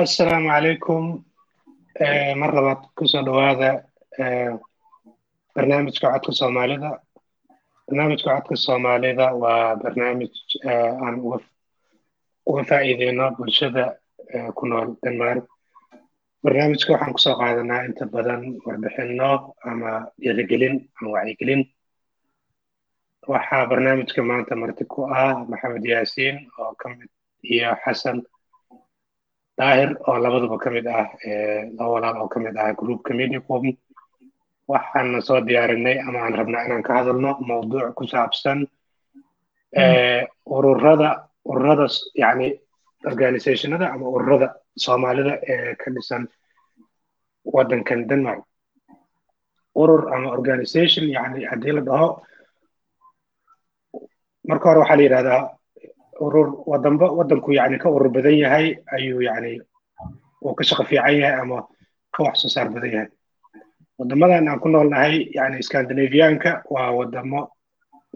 assalaamu calaykum mar labaad ku soo dhowaada barnaamijka codka soomaalida. Barnaamijka codka soomaalida waa barnaamij aan uga faa'iideyno bulshada ku nool denmark. Barnaamijka waxaan ku soo qaadanaa inta badan warbixinno ama dhiirigelin ama wacyigelin. Waxaa barnaamijka maanta marti ku ah maxamed yaasiin oo ka mid iyo xasan daahir oo labaduba ka mid ah laba walaal oo ka mid ah groupka mediacom waxaana soo diyaarinay ama aan rabnaa inaan ka hadalno mawduuc ku saabsan ururada ururada yani organizationada ama ururada soomaalida ee ka dhisan waddankan denmark. Urur ama organization yani haddii la dhaho marka hore waxaa la yidhahdaa urur wadamba waddanku yani ka urur badan yahay ayuu yani uu ka shaqo fiican yahay ama ka wax soo saar badan yahay. Waddamadan aan ku noolnahay yani scandinavianka waa waddamo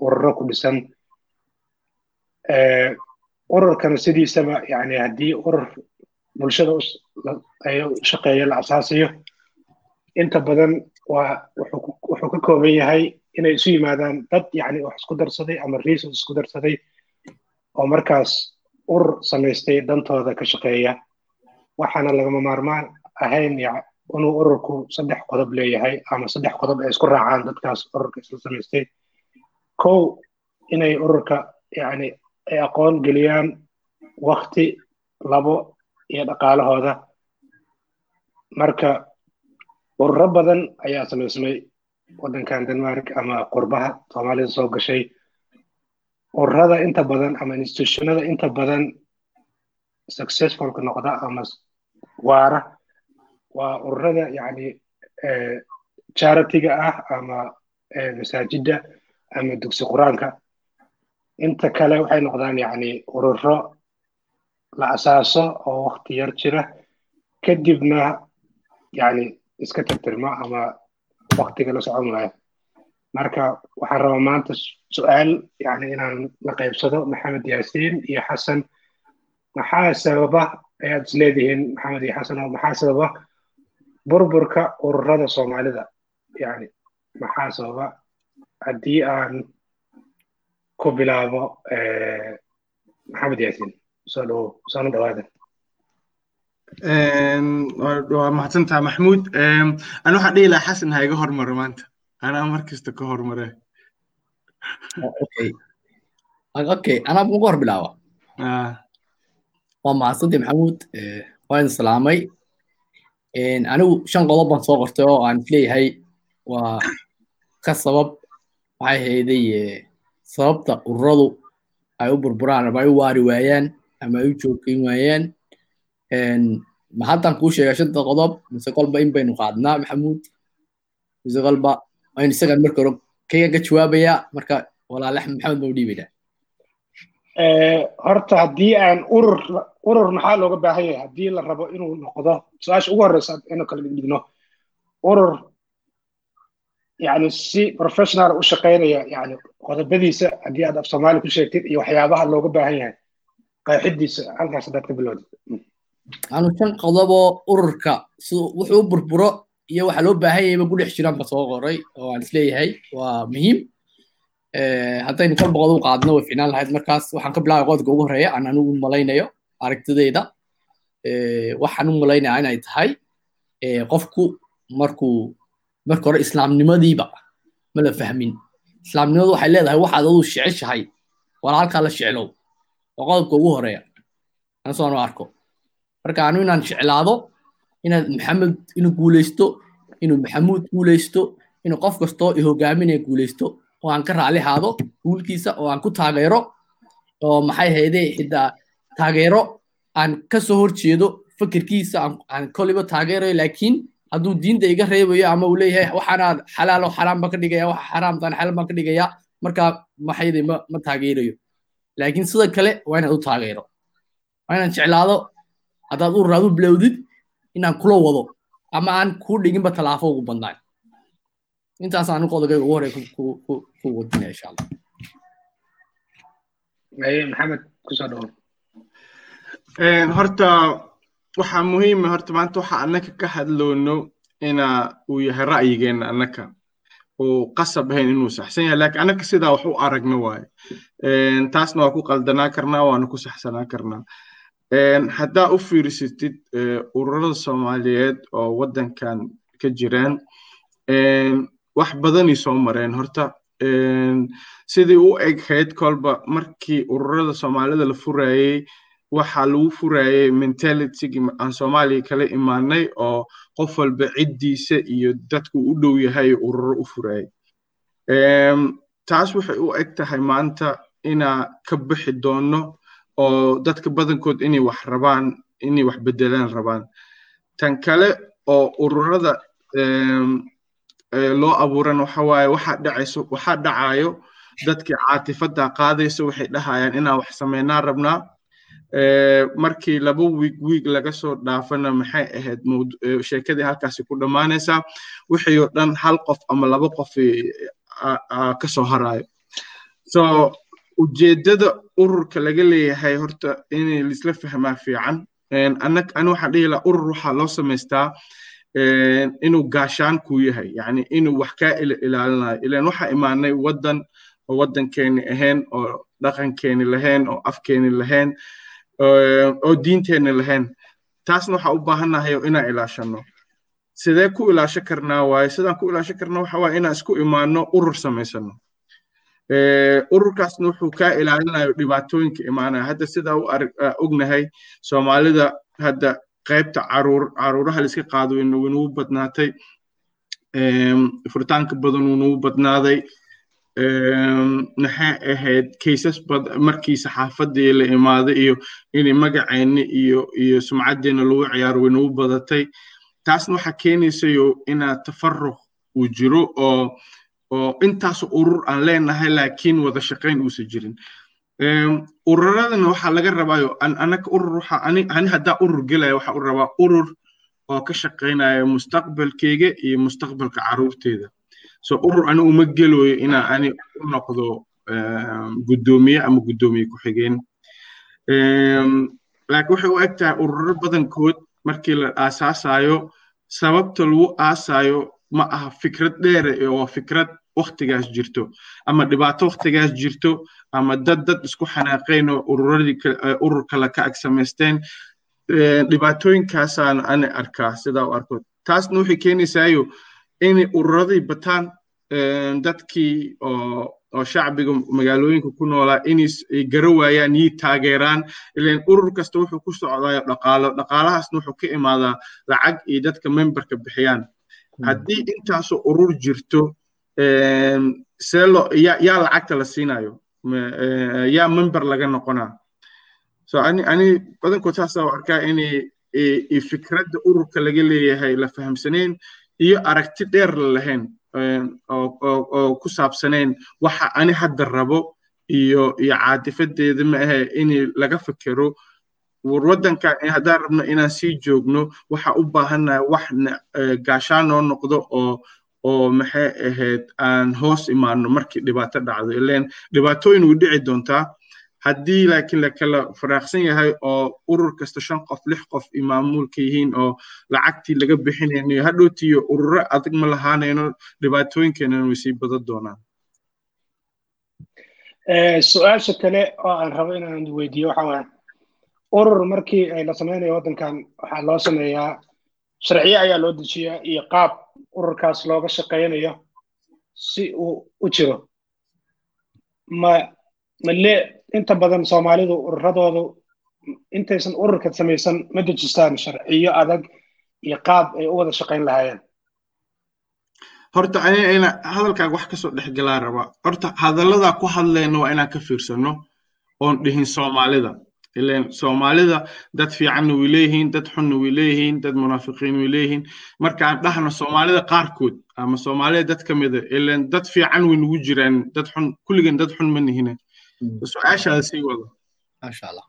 ururo ku dhisan. Ururkana sidiisaba yani haddii urur bulshada shaqeeya la asaasiyo inta badan waa wuxuu ka kooban yahay inay isu yimaadaan dad yani wax isku darsaday ama resource isku darsaday oo markaas urur samaystay dantooda ka shaqeeya waxaana lagama maarmaan ahayn inuu ururku saddex qodob leeyahay ama saddex qodob ay isku raacaan dadkaas ururka isla samaystay kow inay ururka yani ay aqoon geliyaan wakti labo iyo dhaqaalahooda. Marka ururo badan ayaa samaysmay waddankan denmark ama qurbaha soomaalida soo gashay ururada inta badan ama institutionada inta badan successfulka noqda ama waara. Waa ururada yani charitiga ah ama masaajidda ama dugsi qur'aanka. Inta kale waxay noqdaan yani ururo la asaaso oo wakti yar jira. Kadibna yani iska tirtirma ama waktiga la socon waayo marka waxaan rabaa maanta su'aal yani inaan la qaybsado maxamed yaasiin iyo xasan. Maxaa sababa ayaad isleedihiin maxamed iyo xasan oo maxaa sababa burburka ururada soomaalida? Yani maxaa sababa haddii aan ku bilaabo maxamed yaasiin soo dhowo soona dhawaada waa mahadsantaha maxmuud ani waxaan dhihi lahaa xasan ha iga hormaro maanta anaa mar kasta ka hormare okay okay anaa ugu hor bilaaba. Waa mahadsantay maxamuud. Waan islaamay anigu shan qodob baan soo qortay oo aan is leeyahay waa ka sabab waxay hayday sababta ururadu ay u burburaan ama ay u waari waayaan ama ay u joogin waayaan. Ma haddaan kuu sheegaa shanta qodob mise kolba in baynu qaadnaa maxamuud? Mise kolba aynu isagaan marka hore kaga ka jawaabayaa marka walaale axmed maxamed baan u dhiibaynaa horta haddii aan urur urur maxaa looga baahan yahay? Haddii la rabo inuu noqdo su'aasha ugu horreysa inuu kala dhigdhigno urur yani si professional u shaqaynaya yani qodobadiisa haddii aad af soomaali ku sheegtid iyo waxyaabaha looga baahan yahay qeexidiisa halkaas haddaad ka bilowdid. Anu shan qodoboo ururka si wuxuu u burburo iyo waxa loo baahan yahayba ku dhex jiraan ba soo qoray oo aan is leeyahay waa muhiim. Haddaynu kal boqod u qaadno way ficnaan lahayd. Markaas waxaan ka bilaabay qodobka ugu horreeya aan anigu malaynayo aragtidayda waxaan u malaynaya inay tahay qofku markuu marka hore islaamnimadiiba ma la fahmin. Islaamnimadu waxay leedahay waxaad aduu jeceshahay walaalkaa la jeclow waa qodobka ugu horreeya anasoo arko. Marka anu inaan jeclaado inaad maxamed inuu guulaysto inuu maxamuud guulaysto inuu qof kastoo i guulaysto oo aan ka raali haado guulkiisa oo aan ku taageero oo maxay haydee xitaa taageero aan ka soo horjeedo fikirkiisa aan koliba taageerayo laakiin hadduu diinta iga reebayo ama uu leeyahay waxaanaad xalaalo xaraam ka dhigaya waxa xaraamtaan xalaal ka dhigaya marka maxayde ma ma taageerayo laakiin sida kale waa inaad u taageero waa inaan jeclaado haddaad u raadu bilowdid inaan kula wado ama aan kuu dhiginba talaafo ugu badnaan. Intaas aanu qodobkayga ugu horey ku wadinaya insha allah. Maxamed ku soo dhawo. Horta waxaa muhiima horta maanta waxa annaka ka hadloono ina uu yahay ra'yigeena annaka. Uu qasab ahayn inuu saxsan yahay laakiin annaka sidaa wax u aragna waaye taasna waa ku qaldanaa karnaa waana ku saxsanaa karnaa haddaa u fiirsatid ururada soomaaliyeed oo waddankan ka jiraan wax badanay soo mareen horta. Sidii u eghayd kolba markii ururada soomaalida la furayey waxaa lagu furayey mentalitygii aan soomaaliya kala imaanay oo qof walba ciddiisa iyo dadku u dhow yahay ururo u furayey taas waxay u eg tahay maanta inaa ka bixi doono oo dadka badankood inay wax rabaan inay wax bedelaan rabaan. Tan kale oo ururada loo abuuran waxa waaye waxaa dhacayso waxaa dhacayo dadkii caatifada qaadaysa waxay dhahayaan inaan wax sameynaa rabnaa. Markii laba wiig wiig laga soo dhaafana maxay ahayd sheekadii halkaasi ku dhammaanaysaa wixii oo dhan hal qof ama laba qof ka soo harayo so ujeeddada ururka laga leeyahay horta in laisla fahmaa fiican. Ani waxaan dhihi lahaa urur waxaa loo samaystaa inuu gaashaan kuu yahay. Yani inuu wax kaa ilaalinayo. Ilan waxaa imaanay waddan oo waddankeeni ahayn oo dhaqankeeni lahayn oo afkeeni lahayn oo diinteeni lahayn. Taasna waxaa u baahannahay inaan ilaashano. Sidee ku ilaasho karnaa waaye? Sidaan ku ilaasho karna waxa waaye inaan isku imaano urur samaysano ururkaasna wuxuu kaa ilaalinayo dhibaatooyinka imaanaya hadda sidaa u ognahay soomaalida hadda qaybta carruur caruuraha laiska qaado waynugu badnaatay furitaanka badan wuunugu badnaaday maxay ahayd kaysas markii saxaafadii la imaaday iyo inay magaceenni iyo iyo sumcaddeena lagu ciyaaro waynugu badatay. Taasna waxaa keenaysayo inaa tafaruq uu jiro oo oo intaas urur aan leenahay laakiin wada shaqayn uusan jirin. Ururadana waxaa laga rabaayo anaka urur waxa ani haddaa urur gelaya waxa u rabaa urur oo ka shaqaynaya mustaqbalkeyga iyo mustaqbalka caruurteeda. So urur ani uma gelooyo inaa ani u noqdo guddoomiye ama guddoomiye ku-xigeen laakiin waxay u eg tahay ururo badankood markii la aasaasayo sababta lagu aasaayo ma aha fikrad dheere oo fikrad waktigaas jirto ama dhibaato waktigaas jirto ama dad dad isku xanaaqeen oo ururadii urur kale ka ag samaysteen dhibaatooyinkaasaan ani arkaa sidaa u arko. Taasna waxay keenaysaayo inay ururadii bataan dadkii oo shacbiga magaalooyinka ku noolaa inay gara waayaan yii taageeraan ilan urur kasta wuxuu ku socdayo dhaqaalo dhaqaalahaasna wuxuu ka imaadaa lacag iyo dadka memberka bixiyaan. Haddii intaasoo urur jirto seelo yaa lacagta la siinayo? Yaa member laga noqonaa? So ani badankood saasaa u arkaa inay fikradda ururka laga leeyahay la fahamsanayn iyo aragti dheer la lahayn oo ku saabsanayn waxa ani hadda rabo iyo iyo caatifadeeda ma ahe in laga fekero war haddaan rabno inaan sii joogno waxa u baahannahay wax gaashaan noo noqdo oo oo maxay ahayd aan hoos imaano markii dhibaato dhacdo. Ileen dhibaatooyin way dhici doontaa haddii laakiin la kala faraaqsan yahay oo urur kasta shan qof lix qof iyo maamulka yihiin oo lacagtii laga bixinayno hadhowtiyo ururo adag ma lahaanayno dhibaatooyinkeenana way sii badan doonaan. Su'aasha kale oo aan rabo inaan weydiiyo waxa waaya urur markii la samaynayo waddankan waxaa loo sameeyaa sharciye ayaa loo dejiyaa iyo qaab ururkaas looga shaqaynayo si uu u jiro. Ma male inta badan soomaalidu ururadoodu intaysan ururka samaysan ma dejistaan sharciyo adag iyo qaab ay u wada shaqayn lahaayeen. Horta aniga ina hadalkaaga wax ka soo dhexgalaa raba horta hadalladaa ku hadlayno waa inaan ka fiirsano oon dhihin soomaalida ileen soomaalida dad fiicanna way leeyihiin dad xunna way leeyihiin dad munaafiqiin way leeyihiin markaan dhahno soomaalida qaarkood ama soomaalida dad ka mida ileen dad fiican way nugu jiraan dad xun kulligan dad xun ma nihine su'aashaada sii wado maasha allah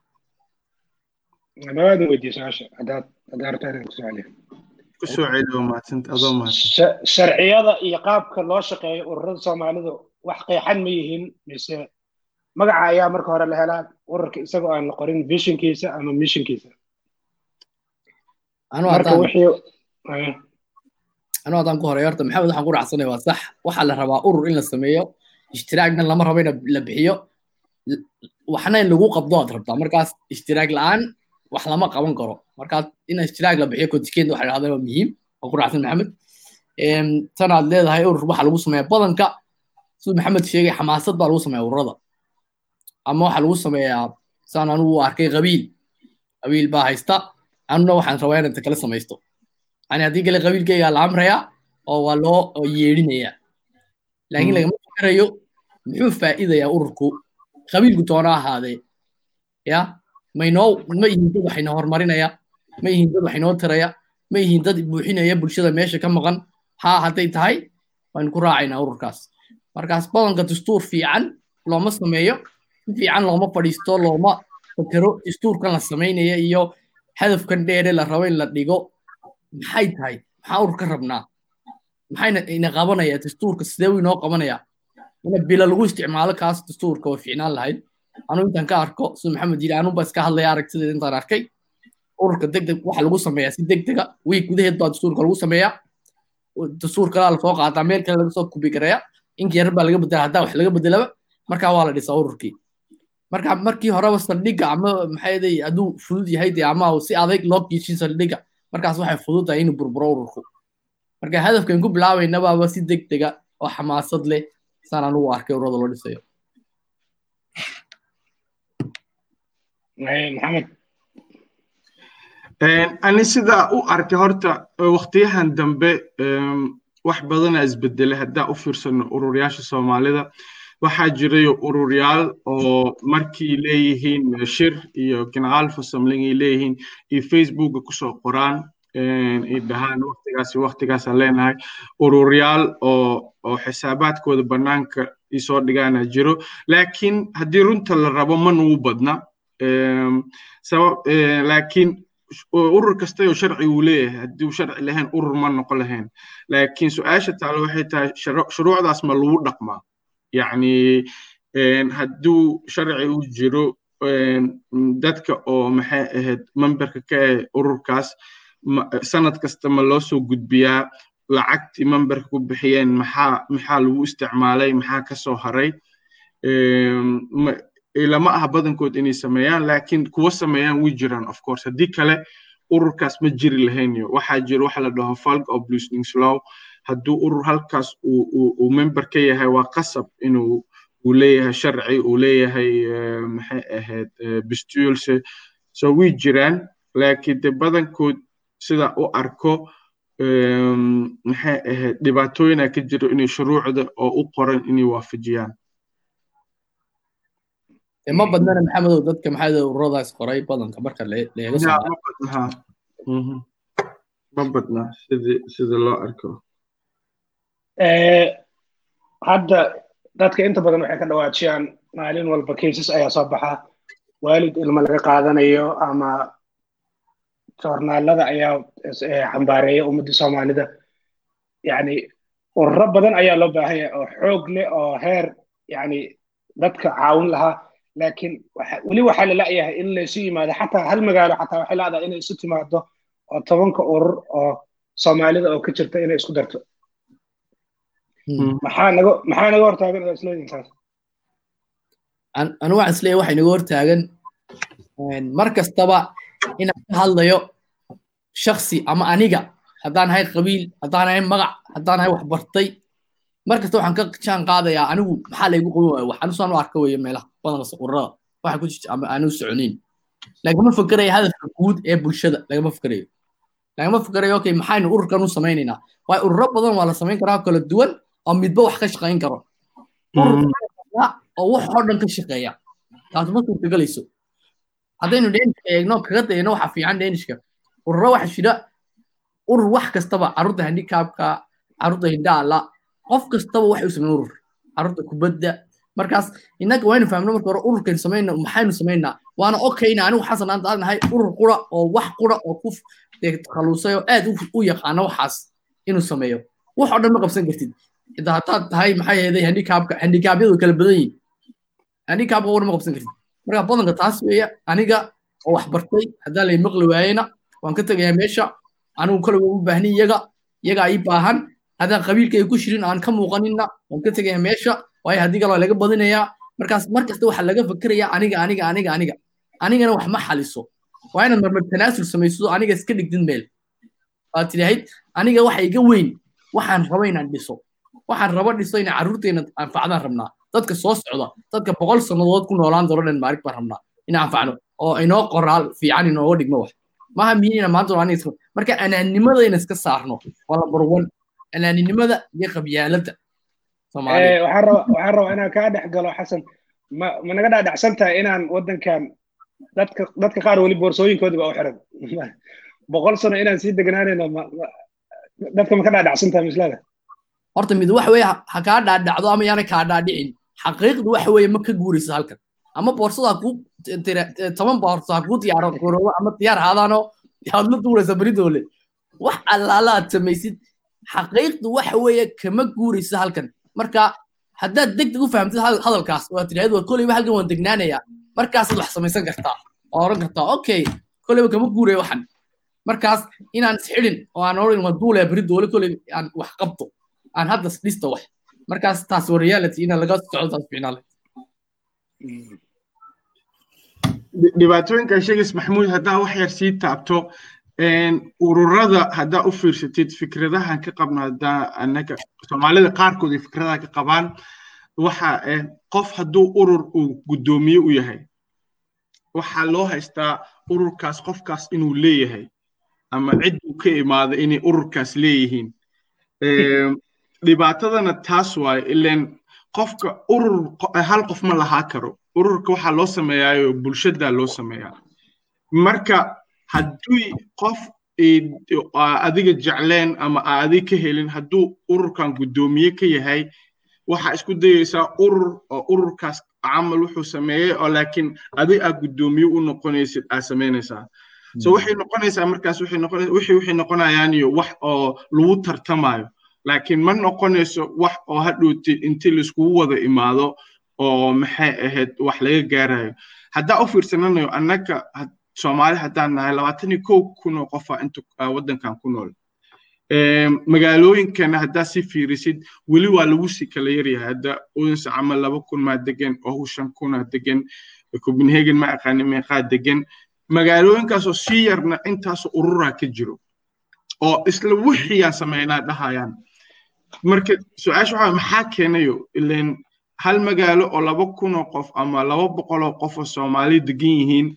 dhawaada weydiiyo su'aasha haddaad haddaad rabtaa inaan ku soo celiyo ku soo celi oo mahadsan adoo mahadsan sharciyada iyo qaabka loo shaqeeyo ururada soomaalidu wax qeexan ma yihiin mise magaca ayaa marka hore la helaa ururka isagoo aan la qorin visionkiisa ama missionkiisa. Anu marka haddaan ku horeeyo horta maxamed waxaan ku raacsanay? Waa sax. Waxaa la rabaa urur in la sameeyo ishtiraagna lama rabo in la bixiyo. Waxna in lagu qabdo aad rabtaa. Markaas ishtiraag la'aan wax lama qaban karo. Markaas in ishtiraag la bixiyo kontikent waxa dhahdaa waa muhiim. Waan ku raacsan maxamed. Tan aad leedahay urur waxa lagu sameeya badanka. Siduu maxamed sheegay xamaasad baa lagu sameeya ururada ama waxaa lagu sameeyaa saan anugu arkay qabiil. Qabiil baa haysta. Anuna waxaan rabaa inaan ta kala samaysto. Yani haddii kale qabiilkayga la amraya oo waa loo oo yeedhinaya laakiin Mm. lagama fikirayo muxuu faa'iidayaa ururku? Qabiilku toona ahaadee ya? Maynoo ma yihiin dad waxayna horumarinaya ma yihiin dad waxaynoo tiraya ma yihiin dad buuxinaya bulshada meesha ka maqan. Haa hadday tahay waynu ku raacaynaa ururkaas. Markaas badanka dastuur fiican looma sameeyo si fiican looma fadhiisto looma fakero dastuurkan la samaynaya iyo hadafkan dheere la rabo in la dhigo. Maxay tahay? Maxaa urur rabnaa? Maxayna ina qabanaya dastuurka sidee uu inoo qabanaya? Ina bila lagu isticmaalo kaas dastuurka way fiicnaan lahayd. Anuu intaan ka arko sida maxamed yidhi anuba iska hadlaya aragtideeda intaan arkay. Ururka degdeg waxa lagu sameeyaa si degdega wiig gudaheed baa dastuurka lagu sameeyaa. Dastuur kalaa la soo qaataa meel kale laga soo kubi karaya. Inka yar baa laga bedela haddaa wax laga bedelaba markaa waa la dhisaa ururkii marka markii horeba saldhigga ama maxay hadduu fudud yahay dee ama si adag loo kiishin saldhigga markaas waxay fudud tahay inuu burburo ururku. Marka hadafkan ku bilaabaynabaaba si degdega oo xamaasad leh saan anugu arkay ururada loo dhisayo. Maxamed. Ani sidaa u arkay horta waqtiyahan dambe wax badana isbedelay haddaa u fiirsano ururyaasha soomaalida waxaa jirayo ururyaal oo markii leeyihiin shir iyo kinaalfa samling ay leeyihiin iyo facebooka ku soo qoraan ay dhahaan waqtigaasaan leenahay. Ururyaal oo oo xisaabaadkooda bannaanka isoo dhigaana jiro. Laakiin haddii runta la rabo ma nugu badna. Sabab laakiin urur kasta oo sharci uu leeyahay haddii uu sharci lahayn urur ma noqon lahayn. Laakiin su'aasha taalo waxay tahay shuruucdaas ma lagu dhaqmaa yacni hadduu sharci u jiro dadka oo maxay ahayd memberka ka ah ururkaas sanad kasta ma loo soo gudbiyaa lacagtii memberka ku bixiyeen maxaa maxaa lagu isticmaalay maxaa ka soo haray? Lama aha badankood inay sameeyaan laakiin kuwa sameeyaan way jiraan of course. Haddii kale ururkaas ma jiri lahaynyo waxaa jira waxa la dhaho falk of blusningslow hadduu urur halkaas uu member ka yahay waa qasab inuu uu leeyahay sharci uu leeyahay maxay ahayd bistulse so way jiraan laakiin de badankood sida u arko maxay ahayd dhibaatooyina ka jiro inay shuruucda oo u qoran inay waafajiyaan. Ma badnana maxamedow dadka maxaa ururadaas qoray badanka marka leega ma badna sida loo arko hadda dadka inta badan waxay ka dhawaajiyaan maalin walba cases ayaa soo baxa. Waalid ilmo laga qaadanayo ama joornaalada ayaa xambaareeya ummadda soomaalida. Yani ururo badan ayaa loo baahanya oo xoog leh oo heer yani dadka caawin lahaa laakiin weli waxaa la la'yahay in laysu yimaado. Xataa hal magaalo xataa waxay la'dahay inay isu timaado oo tobanka urur oo soomaalida oo ka jirta inay isku darto maxaa naga maxaa naga hortaagan waxaan waxay naga hortaagan mar kastaba inaan ka hadlayo shaksi ama aniga haddaan ahay qabiil haddaan ahay magac haddaan ahay wax bartay mar kasta waxaan ka jaan qaadayaa anigu maxaa laygu qaban waaya wax anu saan u arka weeye meelaha badanka ururada waxa ku jirta ama aanu soconin lagama fikerayo hadafka guud ee bulshada lagama fikerayo lagama fikerayo okay maxaynu ururkan u samaynaynaa waayo ururo badan waa la samayn karaa kala duwan oo midba wax ka shaqayn karo. Oo wax oo dhan ka shaqeeya. Taas ma suurtagelayso haddaynu dhenishka eegno kaga dayno waxa fiican dhenishka ururo waxa jira urur wax kastaba carruurta handicapka carruurta hindhaala qof kastaba waxay u sameyn urur. Carruurta kubadda. Markaas innaga waynu fahamno marka hore ururkaynu samayna maxaynu samaynaa waana okayna anigu xasan aan daanahay urur qura oo wax qura oo ku takhalusay oo aad u yaqaano waxaas inuu sameeyo. Wax oo dhan ma qabsan kartid xitaa haddaad tahay maxay ahaday handicapka kala badan yihiin handicapka ma qabsan kartid marka badanka taas weeya aniga oo wax haddaa lay maqli waayena waan ka tegayaa meesha anigu kale waan u baahni iyaga iyaga ii baahan haddaan qabiilka ku shirin aan ka muuqaninna waan ka tegayaa meesha waayo haddii kale waa laga badinayaa markaas mar kasta waxaa laga fakerayaa aniga aniga aniga aniga anigana wax ma xaliso waa inaad marmar tanaasul samayso aniga iska dhigdid meel waad tidhaahid aniga waxa iga weyn waxaan rabo inaan dhiso waxaan rabo dhiso inay carruurteena anfacdaan rabnaa. Dadka soo socda dadka boqol sannadood ku noolaan doona dhanmaarig baan rabnaa inaan anfacno. Oo inoo qoraal fiican inooga dhigno wax. Maaha mihiina maanta waa aniga marka anaanimada in iska saarno waa lambar one. Anaaninimada iyo qabyaaladda. Waxaan rabaa inaan kaa dhex galo xasan. Ma ma naga dhaadhacsan tahay inaan waddankan dadka dadka qaar weli boorsooyinkoodii baa u xiran boqol sano inaan sii degnaanayno dadka ma ka dhaadhacsan tahay mislada horta mid waxa weeye ha kaa dhaadhacdo ama yaana kaa dhaadhicin xaqiiqdu waxa weeye ma ka guurayso halkan. Ama boorsada kuu toban boorso ha kuu diyaaro qoroobo ama diyaar haadaanoo aad la duuraysa beridoole wax allaala samaysid xaqiiqdu waxa weeye kama guurayso halkan. Marka haddaad degdeg u fahamtid hadalkaas oo aad tidhahdo waa koleyba halkan waan degnaanayaa markaasaad wax samaysan kartaa oo oran kartaa okay koleyba kama guuraya waxan. Markaas inaan isxidhin oo aan oran waan duulaya beri doole koley aan wax qabto aan hadda dhista wax markaas taas waa reality inaan laga socdo taas dhibaatooyinka sheegays maxamuud haddaa wax yar sii taabto ururada haddaa u fiirsatid fikradahan ka qabno haddaa annaga soomaalida qaarkood ay fikradaha ka qabaan waxa qof hadduu urur uu guddoomiye u yahay waxaa loo haystaa ururkaas qofkaas inuu leeyahay ama cid uu ka imaado inay ururkaas leeyihiin dhibaatadana taas waaye ileen qofka urur hal qof ma lahaa karo. Ururka waxaa loo sameeyaayo bulshadaa loo sameeyaa. Marka haddii qof adiga jecleen ama adig ka helin hadduu ururkan guddoomiye ka yahay waxaa isku dayaysaa urur oo ururkaas camal wuxuu sameeyey oo laakiin adig aa guddoomiye u noqonaysid aa samaynaysaa so waxay noqonaysaa markaas wixii waxay noqonayaan iyo wax oo lagu tartamayo laakiin ma noqonayso wax oo hadhowti intii laiskugu wada imaado oo maxay ahayd wax laga gaarayo. Haddaa u fiirsananayo annaga soomaali haddaan nahay labaatan iyo kow kun oo qofa inta waddankan ku nool. Magaalooyinkana haddaa si fiirisid weli waa lagu sii kala yaryahay. Hadda odense camal laba kun maa degan ohu shan kunaa degan copenhagen ma aqaani meeqaa degan magaalooyinkaasoo sii yarna intaasoo ururaa ka jiro. Oo isla wixiyaan samaynaa dhahayaan marka su'aasha waxaa maxaa keenayo? Ileen hal magaalo oo laba kunoo qof ama laba boqoloo qof oo soomaali degan yihiin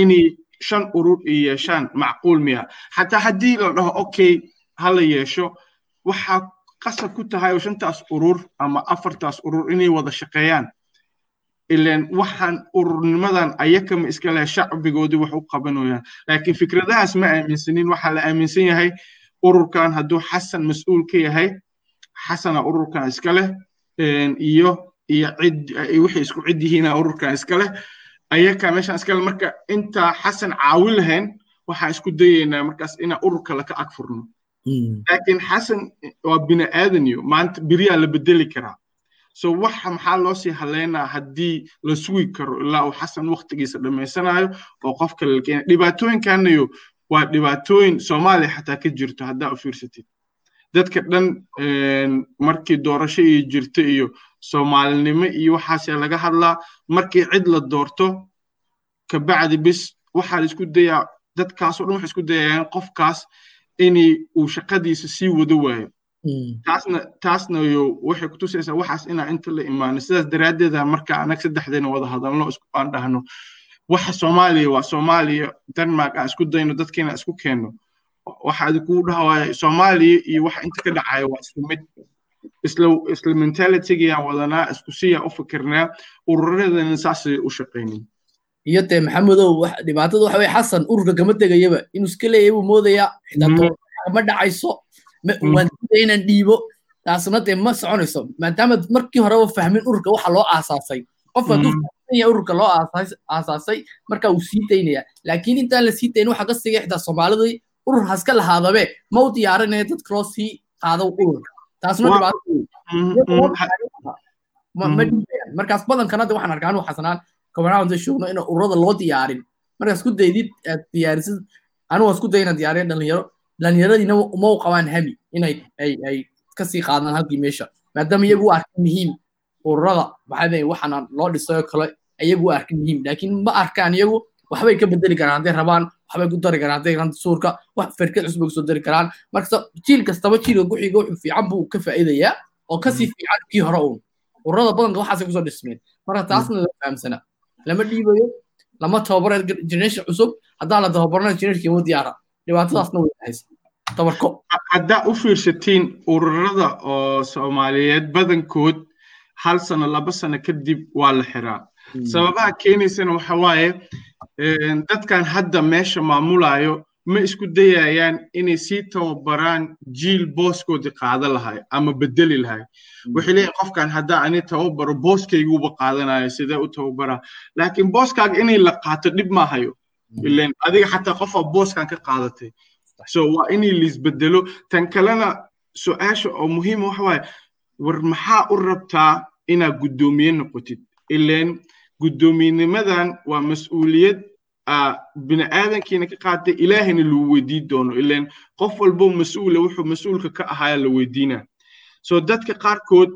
inay shan urur iyo yeeshaan macquul miya. Xataa haddii la dhaho okay ha la yeesho waxaa qasab ku tahay oo shantaas urur ama afartaas urur inay wada shaqeeyaan. Ileen waxaan ururnimadan ayakama iska leh shacbigoodii wax u qabanayaan laakiin fikradahaas ma aaminsanin waxaa la aaminsan yahay ururkan hadduu xasan mas'uul ka yahay xasana ururkan iska leh iyo iyo cid waxay isku cid yihiina ururkan iska leh. Ayaka meeshaan iska leh marka intaa xasan caawin lahayn waxaan isku dayaynaa markaas inaan ururka laka ag furno. Laakiin xasan waa bini aadaniyo maanta beriyaa la bedeli karaa. So waxa maxaa loo sii haleynaa haddii la sugi karo ilaa uu xasan waktigiisa dhammaysanayo oo qof kale la keena dhibaatooyinkanayo waa dhibaatooyin soomaaliya xataa ka jirto haddaa u fiirsatid dadka dhan markii doorasho iyo jirto iyo soomaalinimo iyo waxaasee laga hadlaa. Markii cid la doorto kabacdi bis waxaa isku dayaa dadkaasoo dhan waxay isku dayayaan qofkaas inay uu shaqadiisa sii wado waayo. Taasna taasna waxay kutusaysaa waxaas inaa inta la imaano. Sidaas daraaddeeda marka anag saddexdeena wada hadalno aan dhahno. Waxa soomaaliya waa soomaaliya denmark aan isku dayno dadkeena isku keenno waxa adikugu dhahawaaya soomaaliya iyo waxa inta ka dhacaya waa isku mid. Isla isla mentalitigayaan wadanaa isku siyaan u fikirnaa ururadana saasay u shaqaynin iyo dee maxamedow dhibaatada waxa weye xasan ururka kama tegayaba. Inuu iska leeyahay buu moodayaa xitaa ma dhacayso. Waan diidaya inaan dhiibo. Taasna dee ma soconayso. Maadaama markii horeba fahmin ururka waxa loo aasaasay. Qofka hadduu fahman yahay ururka loo aasaasay marka uu sii daynaya laakiin intaan la sii dayn waxa ka sigay xitaa soomaalidii urur haska lahaadabe. Ma u diyaarinaya dadka loo sii qaado ururka taasna markaas badankana de waxaan arkaa anuu xasanaan kobanaan joogno in ururada loo diyaarin. Markaas ku daydid aad diyaarisid. Waan isku dayna diyaariya dhalinyaro dhalinyaradiina uma u qabaan hami inay ay ay ka sii qaadaan halkii meesha. Maadaama iyagu u arkin muhiim ururada maxaa waxaana loo dhisay oo kale iyagu u arkin muhiim. Laakiin ma arkaan iyagu waxbay ka bedeli karaan hadday rabaan waxbay ku dari karaan hadday rabaan suurka wax firkad cusub bay ku soo dari karaan. Marka jiil kastaba jiilka guxiga wuxuu fiican buu ka faa'iidayaa oo ka sii fiican kii hore uun. Ururada badanka waxaasay ku soo dhismeen. Marka taasna la fahamsana. Lama dhiibayo lama tababaro generation cusub haddaa la tababarana generation ma diyaara dhibaatadaasna way haysa tabarko. Haddaa u fiirsatiin ururada oo soomaaliyeed badankood hal sano laba sano kadib waa la xiraa sababaha keenaysana waxa waaye dadkan hadda meesha maamulayo ma isku dayayaan inay sii tababaraan jiil booskoodii qaada lahay ama bedeli lahay. Waxay leeyihiin qofkan haddaa ani tababaro booskayguuba qaadanayo sidee u tababaraa laakiin booskaaga inay la qaato dhib maahayo ilan adiga xataa qofaa booskan ka qaadatay. So waa inay liisbedelo tan kalena su'aasha oo muhiima waxa waaye war maxaa u rabtaa inaad guddoomiye noqotid? Ilan guddoomiyenimadan waa mas'uuliyad bini aadankiina ka qaatay ilaahayna lagu weydiin doono. Ilan qof walbo mas'uula wuxuu mas'uulka ka ahaaya la weydiina. So dadka qaarkood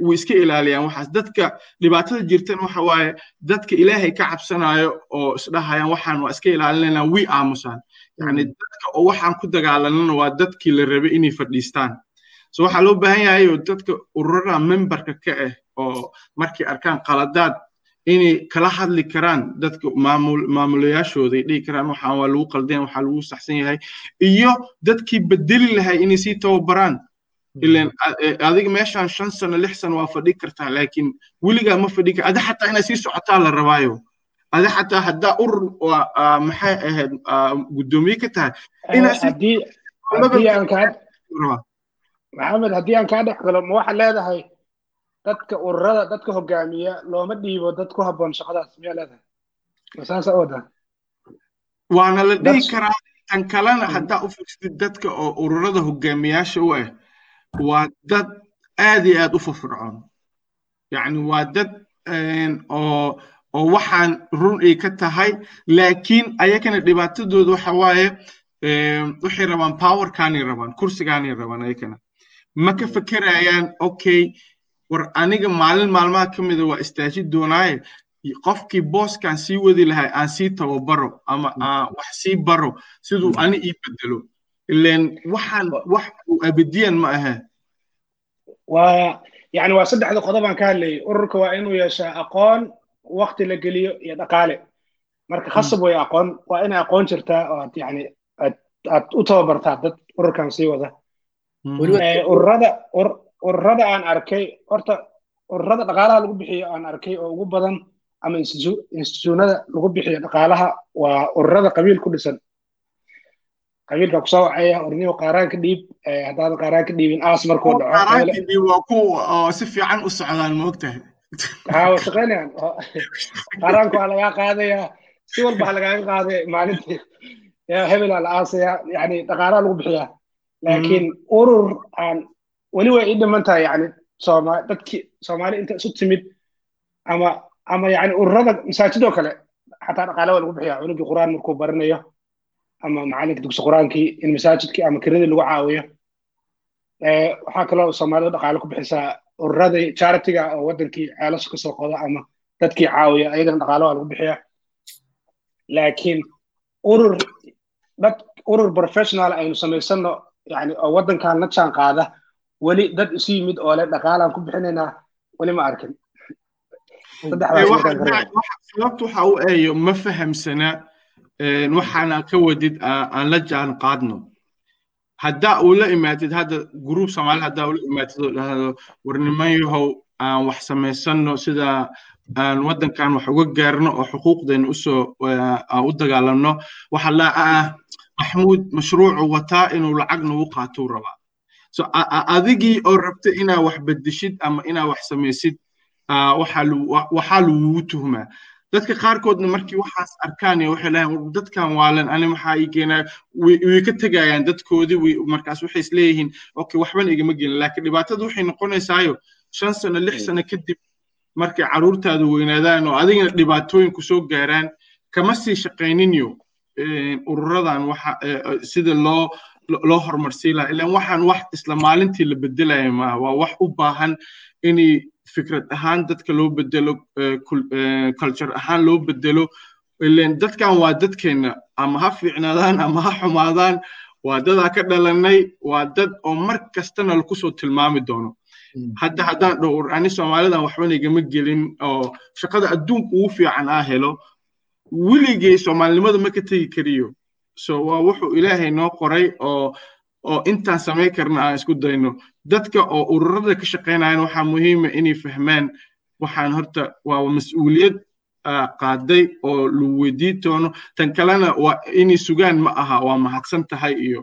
way iska ilaaliyaan. Waxaas dadka dhibaatada jirtan waxa waaye dadka ilaahay ka cabsanayo oo isdhahayaan waxaan waa iska ilaalinayna way aamusaan yani dadka oo waxaan ku dagaalanana waa dadkii la rabay inay fadhiistaan. So waxaa loo baahan yahay oo dadka ururada memberka ka ah oo markay arkaan qaladaad inay kala hadli karaan dadka maamulayaashooda ay dhihi karaan waxaan waa lagu qaldayan waxaa lagu saxsan yahay. Iyo dadkii bedeli lahay inay sii tababaraan. Ilan adiga meeshaan shan sano lix sano waa fadhi kartaa laakiin weligaa ma fadhi kar adi xataa inaad sii socotaa la rabaayo. Adi xataa haddaa urur maxay ahayd guddoomiye ka tahay maxamed haddii aan kaa dhex galo ma waxaad leedahay dadka ururada dadka hogaamiya looma dhiibo dad ku habboon shaqadaas miyaa leedahay? Masaasa ooda waana la dhihi karaa tan kalena haddaa u fiirsatid dadka oo ururada hogaamiyaasha u ah waa dad aad iyo aad u firfircoon. Yacni waa dad oo oo waxaan run ay ka tahay laakiin ayakana dhibaatadooda waxa waaye waxay rabaan powerkaanay rabaan kursigaanay rabaan ayakana ma ka fekerayaan okay war aniga maalin maalmaha ka mida waa istaaji doonaaye qofkii booskan sii wadi lahay aan sii tababaro ama aan wax sii baro siduu ani ii bedelo. Ilan waxaan wax uu abadiyan ma aha. Waa yani waa saddexda qodobaan ka hadlayay. Ururka waa inuu yeeshaa aqoon wakti la geliyo iyo dhaqaale. Marka khasab way aqoon waa inay aqoon jirtaa oo aad yani aad u tababartaa dad ururkan sii wada. Ururada ururada aan arkay horta ururada dhaqaalaha lagu bixiyo aan arkay oo ugu badan ama institutionada lagu bixiyo dhaqaalaha waa ururada qabiil ku dhisan. Qabiilka ku soo wacaya orniyo qaaraan ka dhiib haddaadan qaaraan ka dhiibin aas markuu dhaco waa kuwa oo si fiican u socdaan moogtahay haa waa shaqaynayaan qaaraanku waa lagaa qaadayaa si walba ha lagaaga qaaday maalintii. Hebelaa la aasaya yani dhaqaalaha lagu bixiyaa. Laakiin urur aan weli way ii dhiman tahay yani dadkii soomaali inta isu timid ama ama yani ururada masaajidoo kale xataa dhaqaale waa lagu bixiyaa cunugii qur'aan markuu baranayo ama macalinka dugsi qur'aankii in masaajidkii ama kiradii lagu caawiyo waxaa kaloo soomaalida dhaqaale ku bixisaa ururadii charitiga oo wadankii ceelasha ka soo qoda ama dadkii caawiya ayagana dhaqaale waa lagu bixiyaa laakiin urur dad urur professional aynu samaysano yani oo wadankan la jaan weli dad isu yimid oo le dhaqaalaan ku bixinaynaa weli ma arkin. Sababta waxa u eeyo ma fahamsana waxaana ka wadid aan la jaan qaadno. Haddaa uu la imaatid hadda gruub soomaali haddaa ula imaatid oo dhahdo war niman yahow aan wax samaysano sida aan waddankan wax uga gaarno oo xuquuqdeena u soo u dagaalamno waxa la ah maxmuud mashruucu wataa inuu lacag nagu qaatuu rabaa so adigii oo rabta inaa wax bedeshid ama inaa wax samaysid waxaa lagugu tuhmaa. Dadka qaarkoodna markii waxaas arkaan waxay leeyahin dadkan waalan ani maxaa ii way ka tegayaan dadkoodii markaas waxay isleeyihiin okay waxbana igama gelin laakiin dhibaatada waxay noqonaysaayo shan sano lix sano kadib markay carruurtaada weynaadaan oo adigana dhibaatooyin ku soo gaaraan kama sii shaqayninyo ururadan sida loo loo horumarsiin lahaa. Ilaan waxaan wax isla maalintii la bedelaya maaha waa wax u baahan inay fikrad ahaan dadka loo bedelo culture ahaan loo bedelo. Ilaan dadkan waa dadkeenna ama ha fiicnaadaan ama ha xumaadaan waa dadaa ka dhalanay waa dad oo mar kastana lakusoo tilmaami doono. Hadda haddaan dhowr ani soomaalidan waxbana igama gelin oo shaqada adduunka ugu fiican aa helo weligay soomaalinimada ma ka tegi kariyo so waa wuxuu ilaahay noo qoray oo oo intaan samayn karna aan isku dayno. Dadka oo ururada ka shaqaynayan waxaa muhiima inay fahmaan waxaan horta waa mas'uuliyad qaaday oo lagu weydiin tan kalena waa inay sugaan ma aha waa mahadsan tahay iyo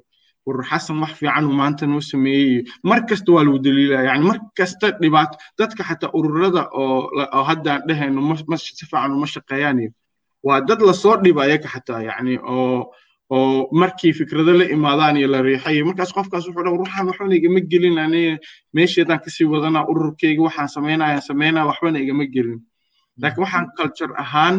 urur xasan wax fiican uu maanta noo sameeyey iyo mar kasta waa lagu daliilaya. Yani mar kasta dhibaato dadka xataa ururada oo haddaan dhehayno si fiican uma shaqeeyaan iyo waa dad la soo dhiba xataa yani oo oo markii fikrado la imaadaan iyo la riixayo markaas qofkaas wuxuu dhaa ruuxaan waxbana igama gelin aniga meesheedaan ka sii wadanaa ururkeyga waxaan samaynaya samaynaya waxbana igama gelin. Laakiin waxaan culture ahaan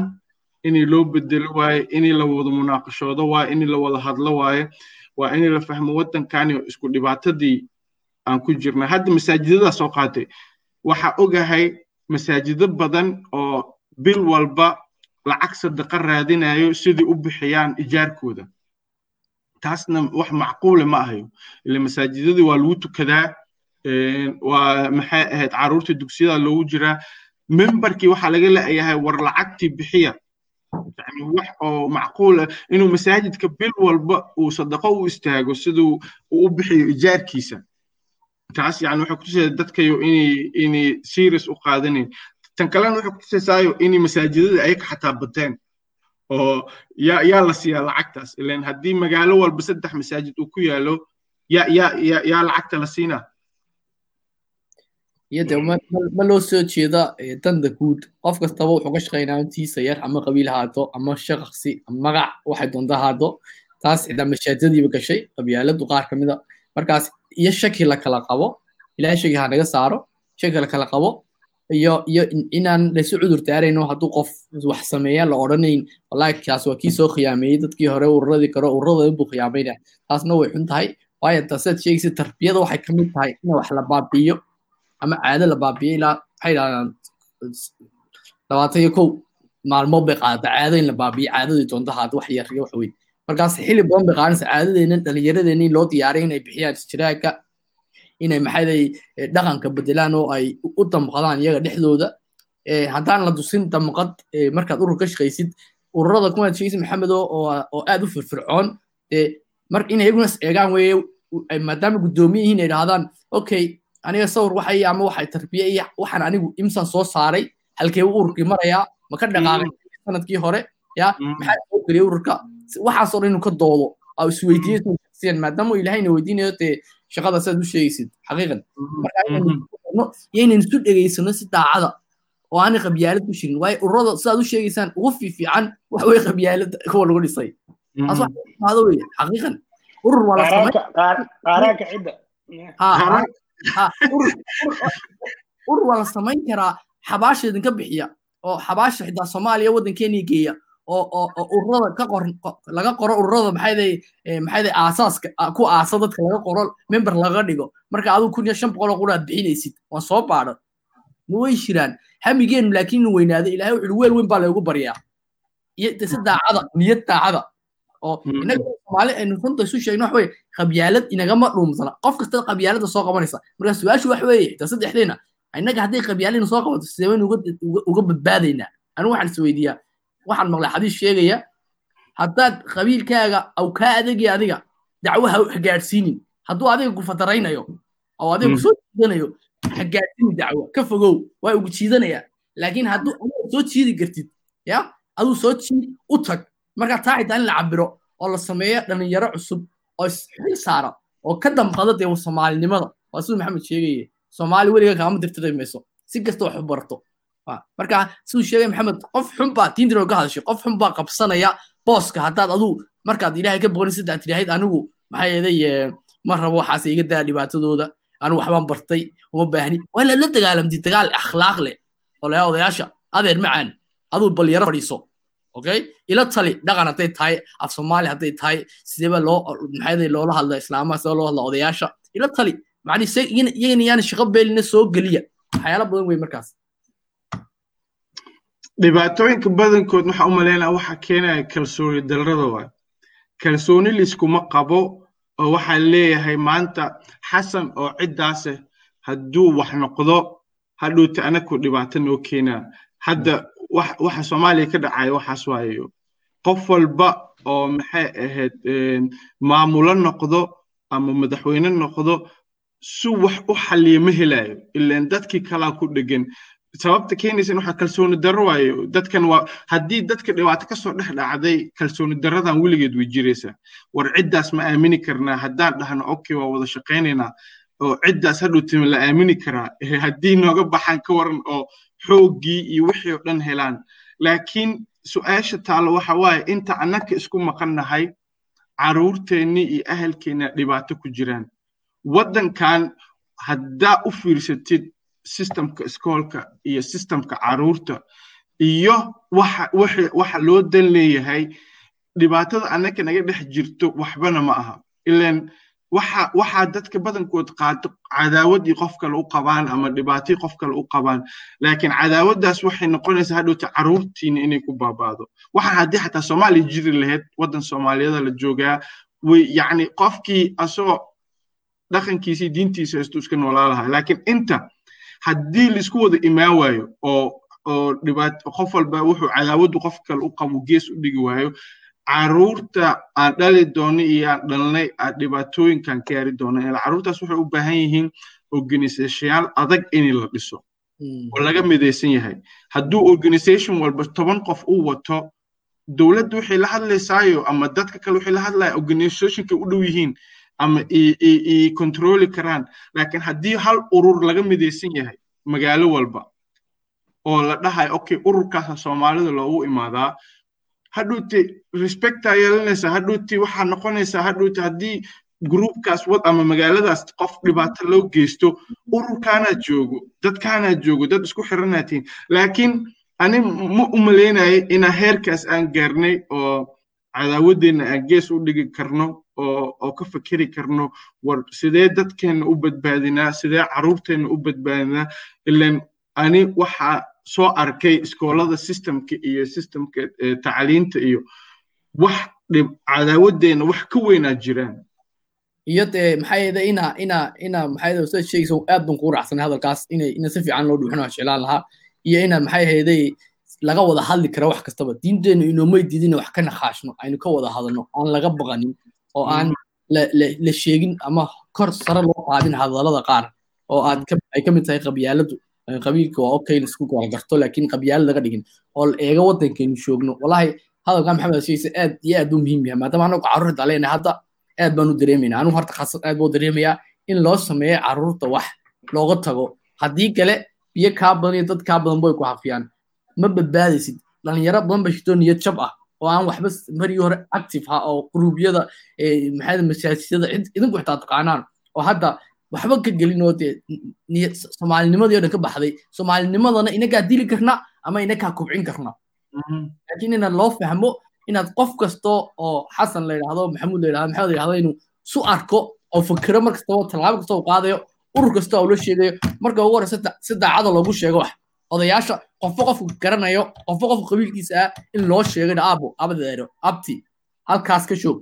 inay loo bedelo waaye inay la wada munaaqashoodo waaye inay la wada hadlo waaye waa inay la fahmo waddankani isku dhibaatadii aan ku jirnay hadda masaajidadaa soo qaatay waxaa ogahay masaajido badan oo bil walba lacag sadaqa raadinayo sidii u bixiyaan ijaarkooda taasna wax macquule ma ahayo ila masaajidadii waa lagu tukadaa waa maxay ahayd carruurta dugsiyada loogu jiraa membarkii waxaa laga leeyahay war lacagtii bixiya. Yani wax oo macquul ah. Inuu masaajidka bil walba uu sadaqo u istaago siduu uu u bixiyo ijaarkiisa. Taas yani waxay kutusaysaa dadkayo inay inay serious u qaadanayn. Tan kalena waxay kutusaysaayo inay masaajidada ayaga xataa bateen oo yaa la siiyaa lacagtaas. Ilan haddii magaalo walba saddex masaajid uu ku yaalo yaa lacagta la siinaa iyade ma loo soo jeeda danda guud. Qof kastaba wuxuu ka shaqaynaa intiisa yar ama qabiil haato ama shaqsi ama magac waxay doonta haato taas xitaa mashaajadiiba gashay qabyaaladu qaar ka mida markaas iyo shaki la kala qabo ilaahay shaki ha naga saaro shaki la kala qabo iyo iyo inaan laysu cudur daarayno hadduu qof wax sameeya la odhanayn wallahi kaas waa kii soo khiyaameeyey dadkii hore ururadii karo ururada buu khiyaamayna taasna way xun tahay. Waayo taasaad sheegaysa tarbiyada waxay ka mid tahay in wax la baabi'iyo ama caado la baabiyo ilaa waxay yidhahdaan labaatan iyo kow maalmood bay qaadata caado in la baabiyo caadadii doonta haada wax yar iyo wax weyn. Markaas xilli badan bay qaadanaysa caadadeenna dhallinyaradeenna in loo diyaariyo inay bixiyaan istiraagka inay maxayday dhaqanka bedelaan oo ay u damqadaan iyaga dhexdooda. Haddaan la dusin damqad markaad urur ka shaqaysid ururada kumaad sheegaysid maxamedo oo aad u firfircoon mar inay iyaguna is eegaan weeye maadaama guddoomiye yihiin ay idhahdaan okay aniga sawir waxay ama waxay tarbiye iyo waxaan anigu imsan soo saaray halkee ururkii marayaa ma ka dhaqaaqay sannadkii hore ya maxaa soo geliyay ururka? Waxaasoo dhan inuu ka doodo oo isweydiiyey maadaama ilaahayna weydiinayo dee shaqada sidaad u sheegaysid xaqiiqan yaynan isu dhegaysano si daacada oo aanay qabyaalad ku shirin waayo ururada sidaad u sheegaysaan ugu fiifiican waxa weye qabyaalada kuwa lagu dhisay taas wax imaado weye xaqiiqan urur waa la urur waa la samayn karaa xabaasha idinka bixiya oo xabaasha xitaa soomaaliya waddankeeni geeya oo ururada ka qor laga qoro ururada maxayday maxayday aasaaska ku aasa dadka laga qoro member laga dhigo. Marka adigu kun iyo shan boqol oo quraad bixinaysid waan soo baadho. Ma way jiraan. Hamigeenu laakiin inu weynaado ilaahay wuxuu weel weyn baa laygu baryaa iyo si daacada niyad daacada. Oo inaga soomaali aynu runta isu sheegno wax weye qabyaalad inagama dhuumsana qof kasta qabyaalada soo qabanaysa. Marka su'aashu wax weeye xitaa saddexdeena innaga hadday qabyaalinu soo qabato sideen uga badbaadaynaa anigu waxaan is weydiiyaa waxaan maqlay xadiis sheegaya haddaad qabiilkaaga aw kaa adegaya adiga dacwo ha gaadhsiinin hadduu adiga ku fataraynayo oo adiga ku soo jiidanayo ha gaadhsiini dacwo ka fogow waa ugu jiidanaya laakiin hadduu adiga soo jiidi kartid ya aduu soo jiid u tag marka taa xitaa in la cabiro oo la sameeyo dhalinyaro cusub oo xil saara oo ka damqada dee soomaalinimada waa siduu maxamed sheegaya soomaali weliga kaama dirtiri mayso si kasta wax u barto marka siduu sheegay maxamed qof xun baa tiintir ka hadashay qof xun baa qabsanaya booska haddaad aduu markaad ilaahay ka boqonin saddex tidhaahid anigu maxaa yeelay ma rabo waxaas iga daa dhibaatadooda. Anigu waxbaan bartay uma baahni. Waa inaad la dagaal akhlaaq leh. Oo layaa odayaasha adeer macaan aduu bal yaro fadhiiso okay ila tali dhaqan hadday tahay af soomaali hadday tahay sideeba loo maxay loola hadla islaamaha sidee loo hadla odayaasha? Ila tali macni iyagana yaana shaqo beelina soo geliya. Waxyaala badan wey markaas dhibaatooyinka badankood waxaa u malaynaa waxaa keenaya kalsooni darrada waay. Kalsooni liskuma qabo oo waxaa leeyahay maanta xasan oo ciddaase hadduu wax noqdo hadhowta anaku dhibaato noo keenaa. Hadda waxa soomaaliya ka dhacaya waxaas waayo qof walba oo maxay ahayd maamulo noqdo ama madaxweyne noqdo si wax u xalliya ma helayo ilaan dadkii kalaa ku dhegan sababta keenaysa waxaa kalsooni darro waayo. Dadkan waa haddii dadka dhibaato ka soo dhex dhacday kalsooni darradan weligeed way jiraysaa. War ciddaas ma aamini karnaa haddaan dhahno okay waa wada shaqaynaynaa. Oo ciddaas hadhowtima la aamini karaa. Haddii nooga baxaan ka waran oo xooggii iyo wixii oo dhan helaan. Laakiin su'aasha taalo waxa waaye inta annaka isku maqannahay caruurteennii iyo ahalkeenna dhibaato ku jiraan. Waddankan haddaa u fiirsatid systemka iskoolka iyo systemka carruurta iyo waxa loo dan leeyahay dhibaatada annaka naga dhex jirto waxbana ma aha. Ilan waxa waxaa dadka badankood qaato cadaawaddii qof kale u qabaan ama dhibaatadii qof kale u qabaan laakiin cadaawaddaas waxay noqonaysaa hadhowta caruurtiina inay ku baabaado. Waxaan haddii xataa soomaaliya jiri lahayd waddan soomaaliyada la joogaa way yacni qofkii asagoo dhaqankiisii diintiisa haystu iska noolaa lahaa. Laakiin inta haddii la isku wada imaan waayo oo oo qof walba wuxuu cadaawaddu qof kale u qabo gees u dhigi waayo carruurta aan dhali doono iyo aan dhalnay aan dhibaatooyinkan gaari doono ila caruurtaas waxay u baahan yihiin organisationyaal adag in la dhiso. Oo laga midaysan yahay. Hadduu organization walba toban qof u wato dowladdu waxay la hadlaysaayo ama dadka kale waxay la hadlaya organizationka u dhow yihiin ama i controli karaan. Laakiin haddii hal urur laga midaysan yahay magaalo walba oo la dhahayo okay ururkaasa soomaalida loogu imaadaa hadhowti respectaa yeelanaysaa hadhowti waxaa noqonaysaa hadhowti haddii groupkaas wad ama magaaladaas qof dhibaato loo geysto ururkaanaa joogo dadkaanaa joogo dad isku xiranaatiin laakiin ani ma u inaa heerkaas aan gaarnay oo cadaawaddeenna aan gees u dhigi karno oo ka fakeri karno war sidee dadkeenna u badbaadinaa sidee caruurteenna u badbaadinaa ilan ani waxaa soo arkay iskoolada systemka iyo systemka tacliinta iyo wax cadaawaddeenna wax ka weynaa jiraan. Iyo dee maxaa yeeda ina ina ina maxaa yeeda sida sheegaysa aad baan kugu raacsanay hadalkaas inay ina si fiican loo dhuuxin jeclaan lahaa. Iyo ina maxaa yeeday laga wada hadli kara wax kastaba. Diinteennu inoomay diidina wax ka naqaashno aynu ka wada hadalno aan laga baqanin oo aan la sheegin ama kor sare loo qaadin hadallada qaar oo aad ay ka mid tahay qabyaaladu qabiilka waa okay la isku gargarto laakiin qabyaalo laga dhigin oo la eega waddankeenu joogno wallahi hadalka maxamed sheegaysa aad iyo aad u muhiim yahay maadaama anagu carruur daleena hadda aad baan u dareemayna anigu horta khaasad aad buu dareemayaa in loo sameeyo carruurta wax looga tago. Haddii kale biyo kaa badan iyo dad kaa badan bay ku hafiyaan ma badbaadaysid? Dhalinyaro badan ba niyad jab ah oo aan waxba marigii hore active ha oo gruubyada maxaa masaajidada idinku xitaa taqaanaan oo hadda waxba ka gelin oo dee soomaalinimadii oo dhan ka baxday soomaalinimadana inagaa dili karna ama inagaa kubcin karna. Laakiin ina loo fahmo inaad qof kasto oo xasan la yidhahdo maxamuud la yidhahdo maxamed la yidhahdo inuu su arko oo fikiro mar kastaba tallaabo kasta uu qaadayo urur kasta oo la sheegayo marka ugu horeysa si daacada loogu sheego wax odayaasha qofba qofku garanayo qofba qofku qabiilkiisa ah in loo sheegay aabo abadeero abti halkaas ka shoog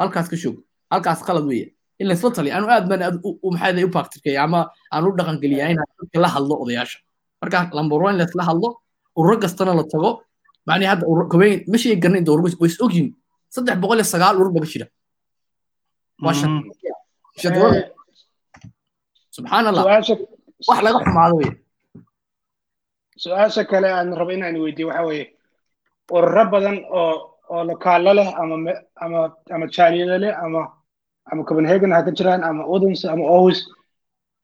halkaas ka shoog halkaas qalad weeye. In laysla taliya anu aad baan maxaa u practicaya ama aan u dhaqan geliya inaan dadka la hadlo odayaasha. Marka lambar one laysla hadlo ururo kastana la tago. Macni hadda kobeyn ma sheegi garna inta urur way is ogyihiin saddex boqol iyo sagaal urur baga jira. Waa shan subxaan allah wax laga xumaado weye su'aasha kale aan rabo inaan weydiiyo waxa weeye ururo badan oo oo lokaalo leh ama ama ama jaaliyado leh ama ama copenhagen ha ka jiraan ama odense ama owis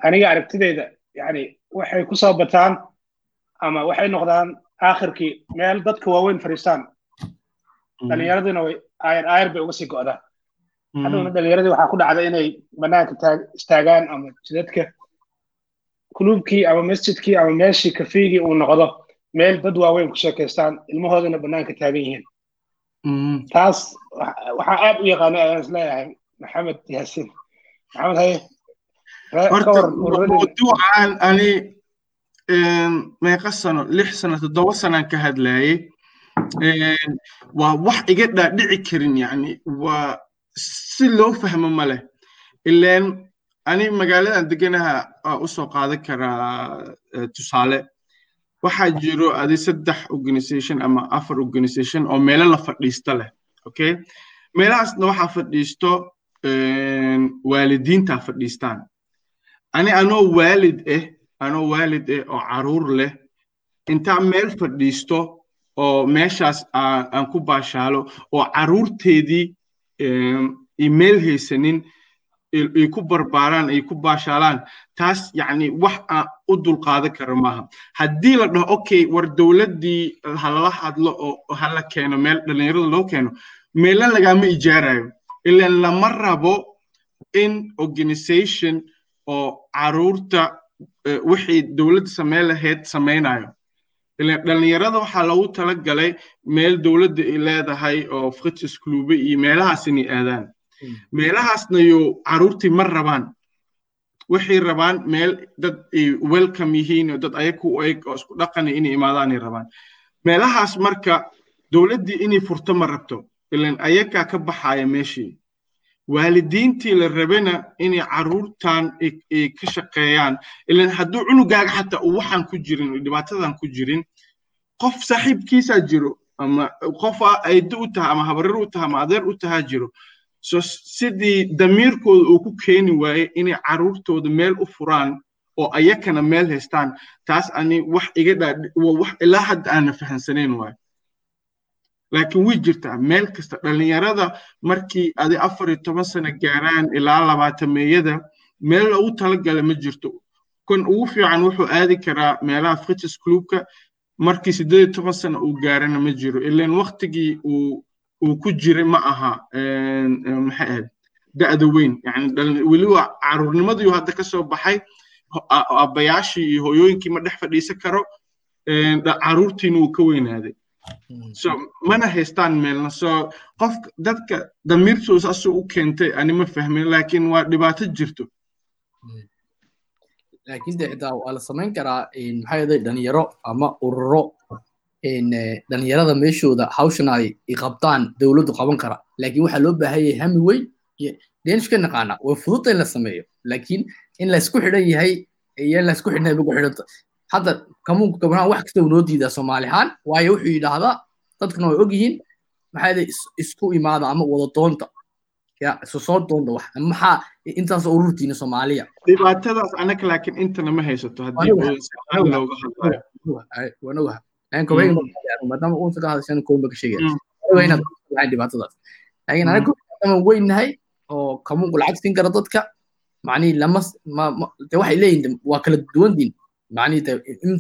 aniga aragtideyda yani waxay ku soo bataan ama waxay noqdaan aakhirkii meel dadka waaweyn fadhiistaan. Dhalinyaraduna way aayar aayar bay uga sii go'daan. Hadhowna dhalinyaradii waxaa ku dhacda inay banaanka istaagaan ama jidadka kuluubkii ama masjidkii ama meeshii kafiigii uu noqdo meel dad waaweyn ku sheekaystaan ilmahoodana bannaanka taagan yihiin. Taas waxaa aad u yaqaanay ayaan is leeyahay maxamed yaasiin. Maxamed haye mawduucan ani meeqa sano lix sano toddoba sanaan ka hadlayay waa wax iga dhaadhici karin yani waa si loo fahmo ma leh. Ileen ani magaaladan deganaha u soo qaadan karaa tusaale. Waxaa jiro adi saddex organization ama afar organization oo meelo la fadhiista leh okay meelahaasna waxaa fadhiisto waalidiinta fadhiistaan. Ani anoo waalid ah anoo waalid ah oo carruur leh intaa meel fadhiisto oo meeshaas aan ku baashaalo oo caruurteedii meel haysanin ay ku barbaaraan ay ku baashaalaan taas yacni wax aan u dulqaadan karo maaha. Haddii la dhaho okay war dowladdii halala hadlo oo hala keeno meel dhallinyarada loo keeno meelan lagaama ijaarayo ilan lama rabo in organization oo carruurta wixii dowladda sameyn lahayd samaynayo ilan dhallinyarada waxaa loogu tala meel dowladda ay leedahay oo fritis klube iyo meelahaas inay aadaan meelahaasna yo caruurtii ma rabaan. Waxay rabaan meel dad ay welcome yihiin oo dad ayaga u eg oo isku dhaqana inay imaadaanay rabaan. Meelahaas marka dowladdii inay furto ma rabto. Ilan ayagaa ka baxaya meeshii. Waalidiintii la rabana inay caruurtan ay ka shaqeeyaan. Ilan hadduu cunugaaga xataa uu waxaan ku jirin dhibaatadan ku jirin qof saaxiibkiisaa jiro ama qofa aydo u taha ama habarar u taha ama adeer u tahaa jiro so sidii damiirkooda uu ku keeni waaye inay caruurtooda meel u furaan oo ayakana meel haystaan taas ani wax iga ilaa hadda aana fahansanayn waayo. Laakiin way jirtaa meel kasta dhallinyarada markii adi afar iyo toban sano gaaraan ilaa labaatameeyada meel loogu talagala ma jirto. Kan ugu fiican wuxuu aadi karaa meelaha fritis clubka markii siddeed iyo toban sano uu gaarana ma jiro ilan waktigii uu uu ku jiray ma aha maxay ahayd da'da weyn. Yani weliba caruurnimadii hadda ka soo baxay aabbayaashii iyo hooyooyinkii ma dhex fadhiisan karo caruurtiina wuu ka weynaaday. So mana haystaan meelna. So qof dadka damiirtooda asuu u keentay ani ma fahmin laakiin waa dhibaato jirto. Laakiin de xitaa waa la samayn karaa maxaa yeelay dhalinyaro ama ururo dhalinyarada meeshooda hawshan ay qabtaan dowladdu qaban kara laakiin waxaa loo baahan yahay hami weyn deenishka naqaana way fududta in la sameeyo laakiin in la isku xidhan yahay iyo in la isku xidhan yahay ku xidhanta hadda kamuunka gabdhaha wax kasta uu noo diidaa soomaali ahaan waayo wuxuu yidhaahdaa dadkana way og yihiin maxaa isku imaada ama wada doonta ya isu soo doonta wax maxaa intaas ururtiina soomaaliya dhibaatadaas anaka laakiin intana ma haysato haddii looga hadlayo maadaama uusa ka hadashan koomba ka sheegaya inaad dhibaatadaas laakiin anaga maadaama weynahay oo kamuunku lacag siin kara dadka macnihi lama de waxay leeyihiin waa kala duwandiin macnihi de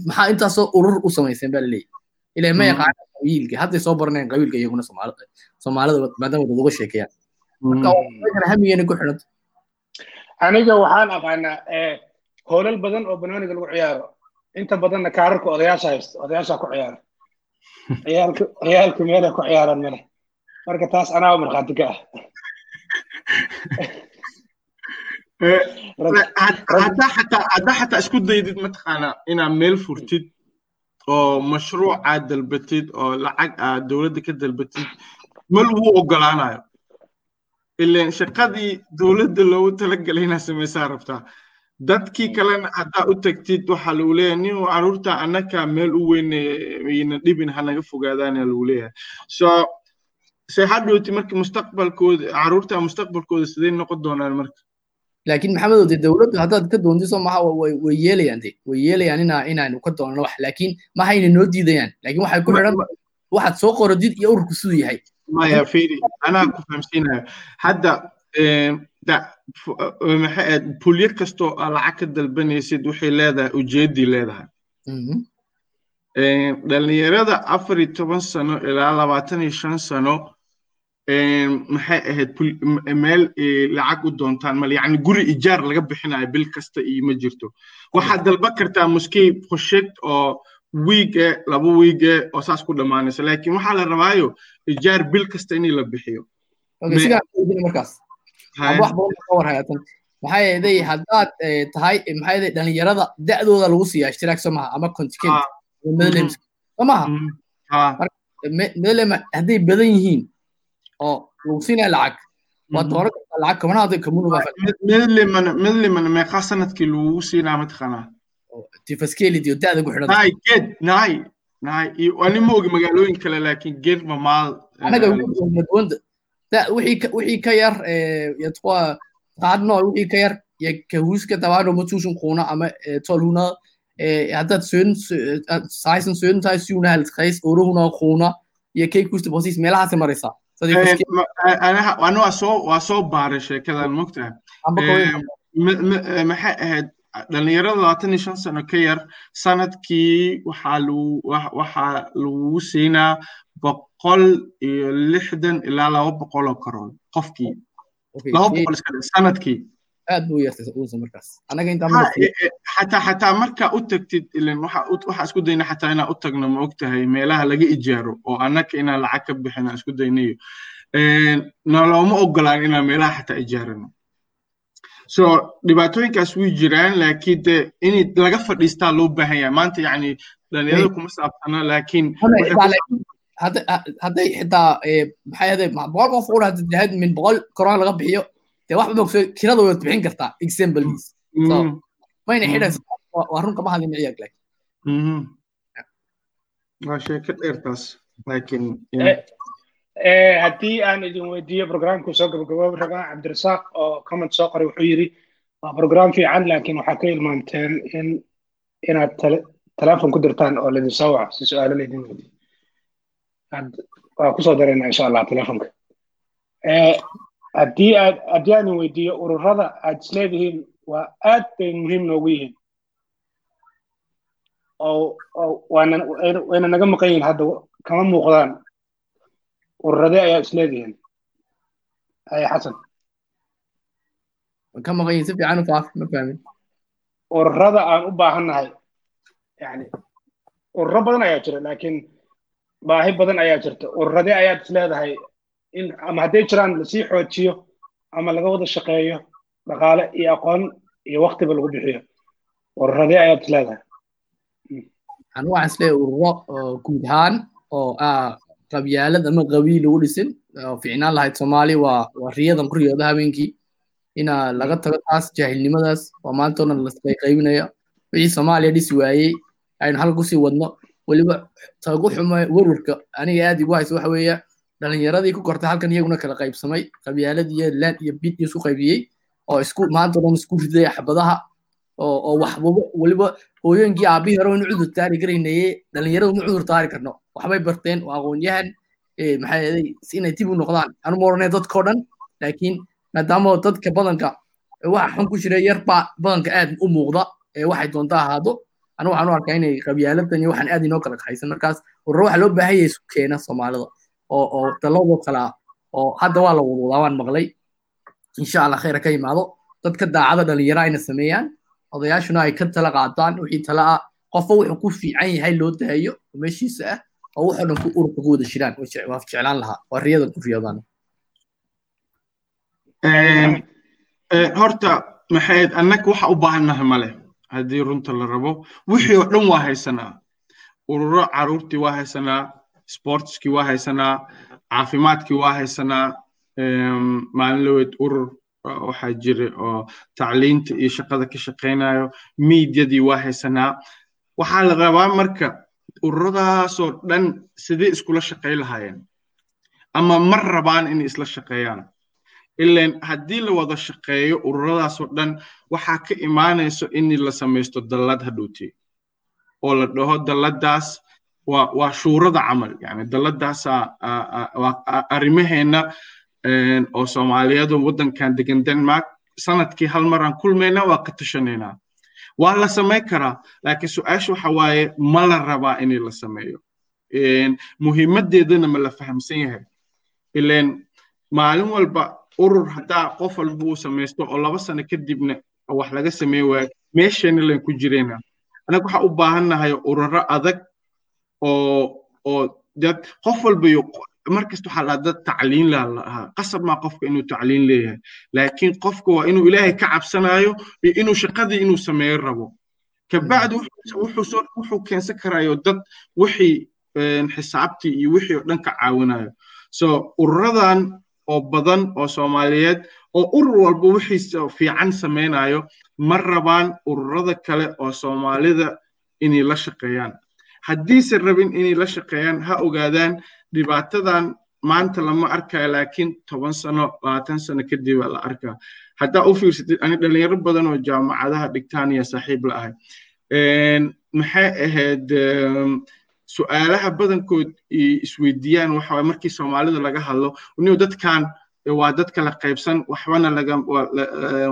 maxaa intaasoo urur u samayseen baa laleeyahy ilaa ma yaqaana qabiilka hadday soo baranayaan qabiilka iyaguna soomaalida maadaama dad uga sheekeeyaan marka hamigeena ku xidhanta aniga waxaan aqaanaa hoolal badan oo banooniga lagu ciyaaro inta badanna kaararka odayaasha haysta odayaasha ku ciyaara ciyaalku meelay ku ciyaaraan male. Marka taas anaa markhaati ka ah. Haddaa xataa isku daydid mataqaanaa inaad meel furtid oo mashruuc aad dalbatid oo lacag aad dowladda ka dalbatid. Ma lagu ogolaanayo ileen shaqadii dowladda loogu talagalay inaad samaysaa rabtaa dadkii kalena haddaa u tagtid waxaa lagu leeyahay nin carruurta annaka meel u weyne ina dhibin hanaga fogaadaana lagu leeyahay. So se hadhowti marka mustaqbalkooda carruurta mustaqbalkooda sidee noqon doonaan marka. Laakiin maxamedow de dowladdu haddaad ka doontiso maha way yeelayaan de. Way yeelayaan ina inaanu ka doonno wax. Laakiin mahayna noo diidayaan. Laakiin waxay ku xidhan waxaad soo qoradid iyo ururku siduu yahay. Maya fiiri anaa ku fahamsiinayo hadda pulyo kastoo aa lacag ka dalbanaysid waxay leedahay ujeeddii leedahay. Dhalinyarada afar iyo toban sano ilaa labaatan iyo shan sano maxay ahayd meel lacag u doontaan male yacni guri ijaar laga bixinayo bil kasta iyo ma jirto. Waxaad dalban kartaa muskey project oo wiige laba wiige oo saas ku dhammaanaysa. Laakiin waxaa la rabaayo ijaar bil kasta in la bixiyo. Markaas wax badan ka war hayatan maxaa haddaad tahay maxaa yeeday dhalinyarada da'dooda lagu siiyaa ishtiraak soo maha ama contingent medlems soo maha? Medlem hadday badan yihiin oo lagu siinaya lacag waa dooran kartaa lacag kamana hadday medlemana medlemana meeqaa sannadkii lagugu siinaa mataqaanaa tifaskelid iyo da'da ku xidhan naay ged naay naay. Ani ma ogi magaalooyin kale laakiin ged mamaal anaga madwanda wixii ka yar yatwa qaadno wixii ka yar kahuska tabano matushun kuna ama tolhuna haddaad soon saaysan soon tahay siuna halkays orohuna kuna iyo kay kusta bosis meelahaas maraysaa ani waa soo waa soo baaray sheekadan mogtaha maxay ahayd dhalinyarada labaatan iyo shan sano ka yar sannadkii waxaa lagugu siinaa boqol iyo lixdan ilaa laba boqol oo karool. Qofkii. Laba boqol iska sannadkii. Aad buu yartay uusan markaas. Anaga xataa xataa markaa u tagtid ilan waxaa isku dayna xataa inaan u tagno ma ogtahay meelaha laga ijaaro oo annaka inaan lacag ka bixin aan isku daynayo. Noloma ogolaan inaan meelaha xataa ijaarano. So dhibaatooyinkaas way jiraan laakiin de in laga fadhiistaa loo baahan yahay. Maanta yacni dhalinyarada kuma saabsana laakiin hadday xitaa maxay ahday boqol qof ur hadad min boqol korona laga bixiyo dee wax bogso kirada waad bixin kartaa examplegiis mayna xidhaysa waa run kama hadlin ciyaag laakiin waa sheeko dheertaas laakiin haddii aan idin weydiiyo programku soo gabagaboobi rabaa cabdirasaaq oo comment soo qoray wuxuu yidhi waa program fiican laakiin waxaa ka ilmaanteen in inaad teleefon ku dirtaan oo laidin soo waco si su'aalo laydin weydiiyo waa ku soo darayna insha allah telefonka. Haddii aad haddii aan weydiiyo ururada aad isleedihiin waa aad bay muhiim noogu yihiin. Oo waana wayna naga maqan yihiin hadda kama muuqdaan. Ururade ayaa isleedihiin haya xasan. Ka maqan yihiin si fiican u faaf ma fahmin. Ururada aan u baahannahay yani ururo badan ayaa jira laakiin baahi badan ayaa jirta. Ururade ayaad isleedahay in ama hadday jiraan la sii xoojiyo ama laga wada shaqeeyo dhaqaale iyo aqoon iyo waktiba lagu bixiyo. Ururade ayaad isleedahay anu waxaan is leeyahay ururo guud ahaan oo qabyaalad ama qabiil lagu dhisin ficnaan lahayd soomaali waa waa riyadan ku riyooda habeenkii. Ina laga tago taas jaahilnimadaas oo dhan lasqayqaybinaya wixii soomaaliya dhisi waayey aynu halka ku sii wadno weliba tagu xumo werwarka aniga aad igu hayso waxa weeya. Dhalinyaradii ku kortay halkan iyaguna kala qaybsamay. Qabyaalad iyo laan iyo bid isku qaybiyey oo isku maanta dhan isku riday xabadaha oo oo waxbaba weliba hooyooyinkii aabihii hore inu cudur taari karaynaye. Dhalinyarada uma cudur taari karno. Waxbay barteen waa aqoon-yahan maxaa yeelay inay dib u noqdaan. Anu ma oranay dadkao dhan laakiin maadaama dadka badanka waxa xun ku jira yar baa badanka aad u muuqda waxay doonta ahaado anu waxaan u arkaa inay qabyaaladan iyo waxaan aad inoo kala kaxaysan. Markaas ururo waxa loo baahan yahay isku keena soomaalida oo oo daladoo kale oo hadda waa la wadwadaa waan maqlay. Insha allah khayra ka yimaado dadka daacada dhalinyara ayna sameeyaan. Odayaashuna ay ka tala qaataan. Wixii tala ah qofba wuxuu ku fiican yahay loo daayo oo meeshiisa ah oo wuxuu dhan ku ururka ku wada jiraan waa jeclaan lahaa. Waa riyadan ku riyoodaan horta maxayd annaga waxa u baahannahay male haddii runta la rabo wixii oo dhan waa haysanaa. Ururo caruurtii waa haysanaa sportskii waa haysanaa caafimaadkii waa haysanaa maalin laweed urur waxaa jira oo tacliinta iyo shaqada ka shaqaynayo miidyadii waa haysanaa. Waxaa la rabaa marka ururadaasoo dhan sidee iskula shaqay lahaayeen ama ma rabaan inay isla shaqeeyaan ilan haddii la wada shaqeeyo ururadaasoo dhan waxaa ka imaanayso in la samaysto dallad hadhowtee oo la dhaho dalladaas waa shuurada camal. Yani dalladaasaa arrimaheenna oo soomaaliyadu waddankan degan denmark sannadkii hal maraan kulmaynaa waa ka tashanaynaa. Waa la samayn karaa laakiin su'aasha waxa waaye ma la rabaa in la sameeyo. Muhiimadeedana ma la fahamsan yahay. Ilan maalin walba urur haddaa qof walba uu samaysto oo laba sano kadibna wax laga sameyn waayo meeshana lan ku jirayna annaga waxaa u baahannahay ururo adag oo dad qof walba markasta waxaa dhaha dad tacliin laa qasab maa qofka inuu tacliin leeyahay. Laakiin qofka waa inuu ilaahay ka cabsanayo iyo inuu shaqadii inuu sameeyo rabo. Kabacdi wuxuu keensan karayo dad wixii xisaabtii iyo wixii oo dhan ka caawinayo so ururadan oo badan oo soomaaliyeed oo urur walba wixiisa fiican samaynayo ma rabaan ururada kale oo soomaalida inay la shaqeeyaan. Haddiise rabin inay la shaqeeyaan ha ogaadaan dhibaatadan maanta lama arkayo laakiin toban sano labaatan sano kadib la arkaa. Haddaa u fiirsatid ani dhalinyaro badan oo jaamacadaha dhigtaan iyo saaxiib la ahay. Maxay ahayd su'aalaha badankood isweydiiyaan waxa markii soomaalida laga hadlo. Inuu dadkan waa dad kala qaybsan waxbana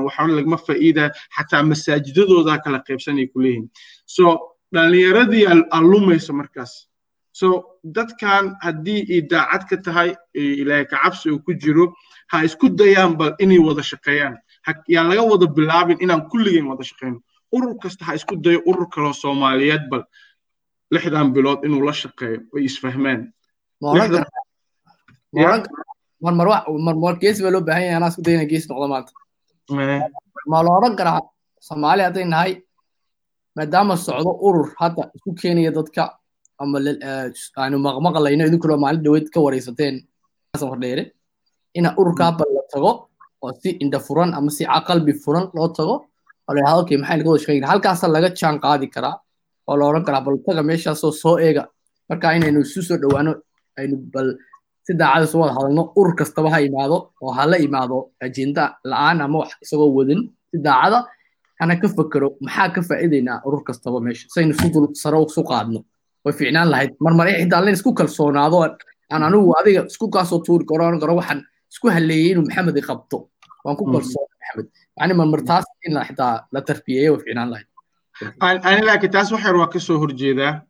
waxbana lagama faa'iida xataa masaajidadooda kala qaybsan ay ku leeyihiin. So dhalinyaradii aan lumayso markaas. So dadkan haddii ay daacad ka tahay ilaahay kacabsi uu ku jiro ha isku dayaan bal inay wada shaqeeyaan. Yaan laga wada bilaabin inaan kulligeen wada shaqeyno urur kasta ha isku dayo urur kaloo soomaaliyeed bal lixdan bilood inuu la shaqeeyo ay isfahmaan marmar geesi baa loo baahan yahay anaa isku dayna geesi noqdo maanta ma la odhan karaa soomaali hadday nahay maadaama socdo urur hadda isku keenaya dadka ama aanu maqmaqlayno idinkuna maalin dhaweyd ka waraysateen hordheere ina ururkaa bal la tago oo si indha furan ama si qalbi furan loo tago oo la yidhahdo okay maxay laga wada shaqeyn halkaasa laga jaan qaadi karaa oo la odhan karaa bal taga meeshaasoo soo eega marka inaynu isu soo dhowaano aynu bal si daacada isu wada hadalno urur kastaba ha imaado oo ha la imaado ajenda la'aan ama wax isagoo wadin si daacada ana ka fakero maxaa ka faa'iidaynaa urur kastaba meesha saynu dul sare isu qaadno way fiicnaan lahayd marmar xitaa layn isku kalsoonaado aan anigu adiga isku kaasoo tuuri karo oran karo waxaan isku haleeyey inuu maxamed i qabto waan ku kalsoona maxamed yani marmar taas in xitaa la tarbiyeeyo way fiicnaan lahayd ani laakiin taas waxyar waa ka soo horjeedaa.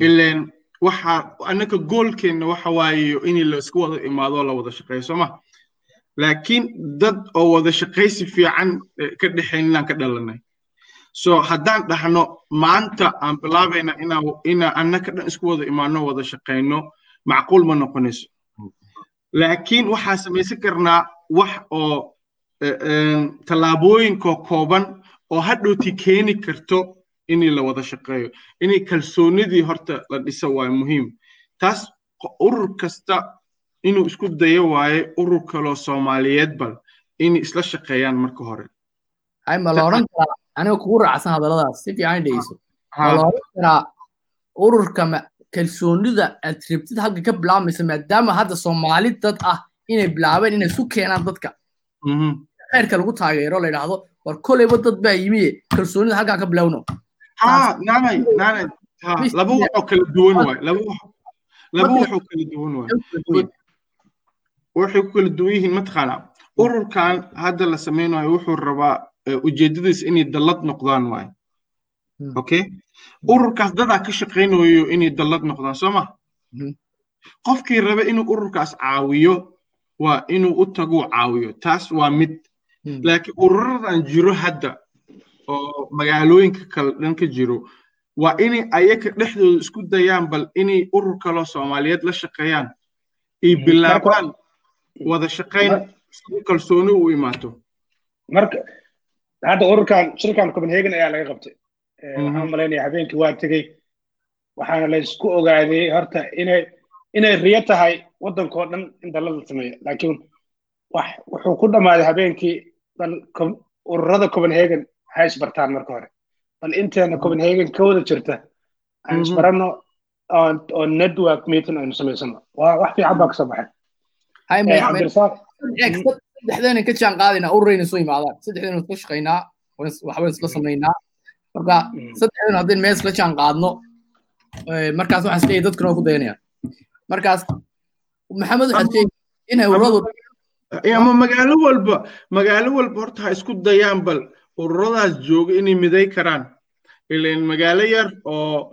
Ileen waxa annaka goolkeenna waxa waaye in la isku wada imaado la wada shaqeeyo sooma laakiin dad oo wada shaqaysi fiican ka dhexayn inaan ka dhalanay so haddaan dhahno maanta aan bilaabayna inaan annaka dhan isku wada imaano wada shaqayno macquul ma noqonayso. Laakiin waxaa samaysan karnaa wax oo tallaabooyinkoo kooban oo hadhowti keeni karto inay la wada shaqeeyo. Inay kalsoonidii horta la dhisa waayo muhiim. Taas urur kasta inuu isku dayo waaye urur kaloo soomaaliyeed bal inay isla shaqeeyaan marka hore. Ma la odhan karaa? Aniga kugu raacsan hadalladaas. Si fiican dhegeyso. Ma karaa ururka kalsoonida aad rabtid halka ka bilaabmaysa maadaama hadda soomaali dad ah inay bilaabeen inay isu keenaan dadka khayrka lagu taageero la yidhaahdo war koleyba dad baa yimiye kalsoonida halkaa ka bilowno. Naanay naanay. Laba waxoo kala duwan waay laba wax laba waxoo kala duwan waay. Waxay ku kala duwan yihiin mataqaanaa ururkan hadda la samaynayo wuxuu rabaa ujeedadiisa inay dallad noqdaan waay. Okay ururkaas dadaa ka shaqaynayo inay dallad noqdaan soo ma? Qofkii raba inuu ururkaas caawiyo waa inuu u taguu caawiyo. Taas waa mid laakiin ururadan jiro hadda oo magaalooyinka kale dhan ka jiro waa inay ayaga dhexdooda isku dayaan bal inay urur kaloo soomaaliyeed la shaqeeyaan ay bilaabaan wada shaqayn si kalsooni u imaato. Marka hadda ururkan shirkan copenhagen ayaa laga qabtay. Waxaan malaynaya habeenkii waa tegey. Waxaana la isku ogaaday horta inay inay riyo tahay waddankoo dhan in dallada sameeya laakiin wuxuu ku dhammaaday habeenkii bal ururada copenhagen ha isbartaan marka hore. Bal inteena copenhagen ka wada jirta aan isbaranno oo network meeting aynu samaysano waa wax fiican baa ka soo baxay. Saddexdeena ka jaan qaadaynaa ururayna soo imaadaan saddexdeena isla shaqaynaa waxbaan isla samaynaa marka saddexdeena haddaynu meel isla jaan qaadno markaas waxaan is leeyahay dadkuna ku dayanayaan markaas maxamed waxaad sheegi inay ururadu ama magaalo walba magaalo walba horta ha isku dayaan bal ururadaas jooga inay miday karaan. Ilan magaalo yar oo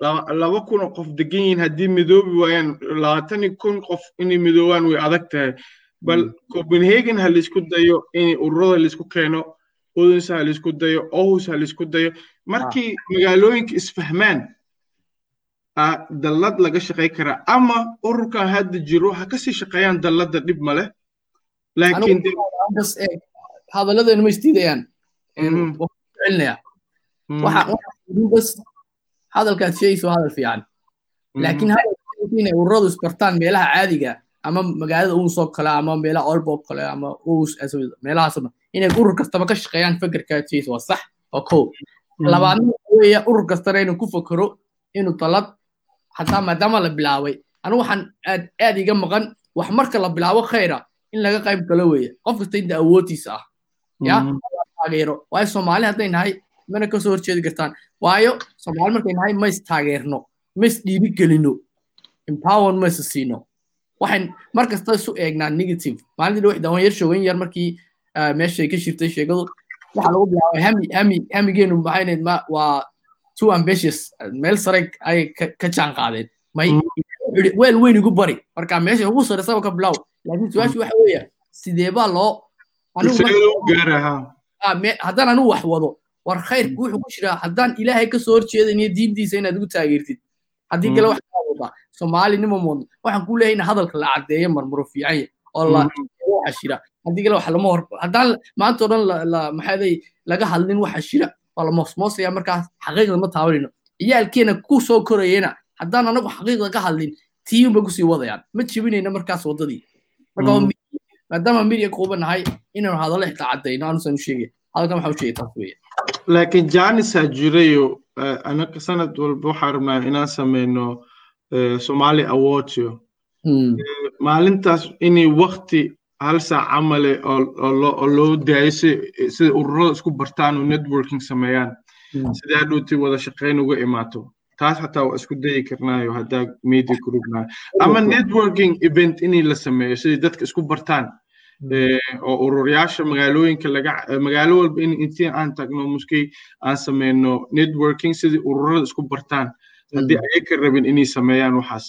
laba kun oo qof degan yihiin haddii midoobi waayaan labaatani kun qof inay midoobaan way adag tahay. Bal copenhagen ha la isku dayo in ururada la isku keeno odens ha la isku dayo ohus ha la isku dayo. Markii magaalooyinka isfahmaan dallad laga shaqay karaa ama ururkan hadda jiro ha ka sii shaqeeyaan dalladda dhib male laakiin hadalladeenu ma isdiidayaan celinaya bas hadalkaad sheegayso hadal fiican. Laakiin inay ururadu isbartaan meelaha caadiga ama magaalada uus oo kale ama meelaha olbo kale ama uus meelahaas inay urur kastaba ka shaqeeyaan fekerkaad sheegayso waa sax waa kow. Labaadna weeya urur kastana inuu ku fakero inuu talad hataa maadaama la bilaabay. Anigu waxaan aad aad iga maqan wax marka la bilaabo khayra in laga qayb galo weeye qof kasta inta awoodtiisa ah ya taageero waayo soomaali hadday nahay mana ka soo horjeedi kartaan waayo soomaali markay nahay ma is taageerno ma is dhiibi gelino empower ma is siino waxayn mar kasta isu eegnaa negative maalintii dhow dawaan yar shoogan yar markii meeshay ka shirtay sheegadu waxa lagu bilaabay hami hami hamigeenu maxaynayd ma waa too ambitious meel sare ayay ka jaan qaadeen may weel weyn igu bari marka meesha ugu sarreysaba ka bilow laakiin su'aashu waxa weeya sidee baa loo haddaan anigu wax wado war khayrku wuxuu ku jiraa haddaan ilaahay ka soo horjeedaniyo diintiisa inaad ugu taageertid. Haddii kale wax kaa wadaa soomaalinimo moodno waxaan ku leeyahay in hadalka la caddeeyo marmaro fiican oo la waxa shira haddii kale wax lama hor haddaan maanta oo dhan maxaaday laga hadlin waxa shira waa la moosmoosaya markaas xaqiiqda ma taabanayno. Ciyaalkeena ku soo korayena haddaan anagu xaqiiqda ka hadlin tiiun bay ku sii wadayaan. Ma jebinayna markaas waddadii marka maadaama mirya kuuba nahay inaanu hadallo xitaa caddayno aanusan u sheegay. Hadalkan waxa u sheegay taas weeye. Laakiin jaanisaa jirayo anaga sanad walba waxaan rabnaa inaan sameyno somali awardsyo maalintaas inay wakti hal saac camale oo loo daayo sida ururada isku bartaan oo networking sameeyaan. Sidee hadhowti wada shaqayn uga imaato taas xataa waa isku dayi karnaayo haddaa media groupnaayo ama networking event inay la sameeyo siday dadka isku bartaan oo ururyaasha magaalooyinka laga magaalo walba in intii aan tagno muskey aan sameyno networking sidii ururada isku bartaan. Haddii ayay ka rabin inay sameeyaan waxaas.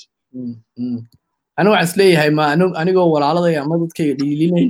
Anigu waxaan is leeyahay ma anigoo walaaladaya ama dadkayga dhiilinayn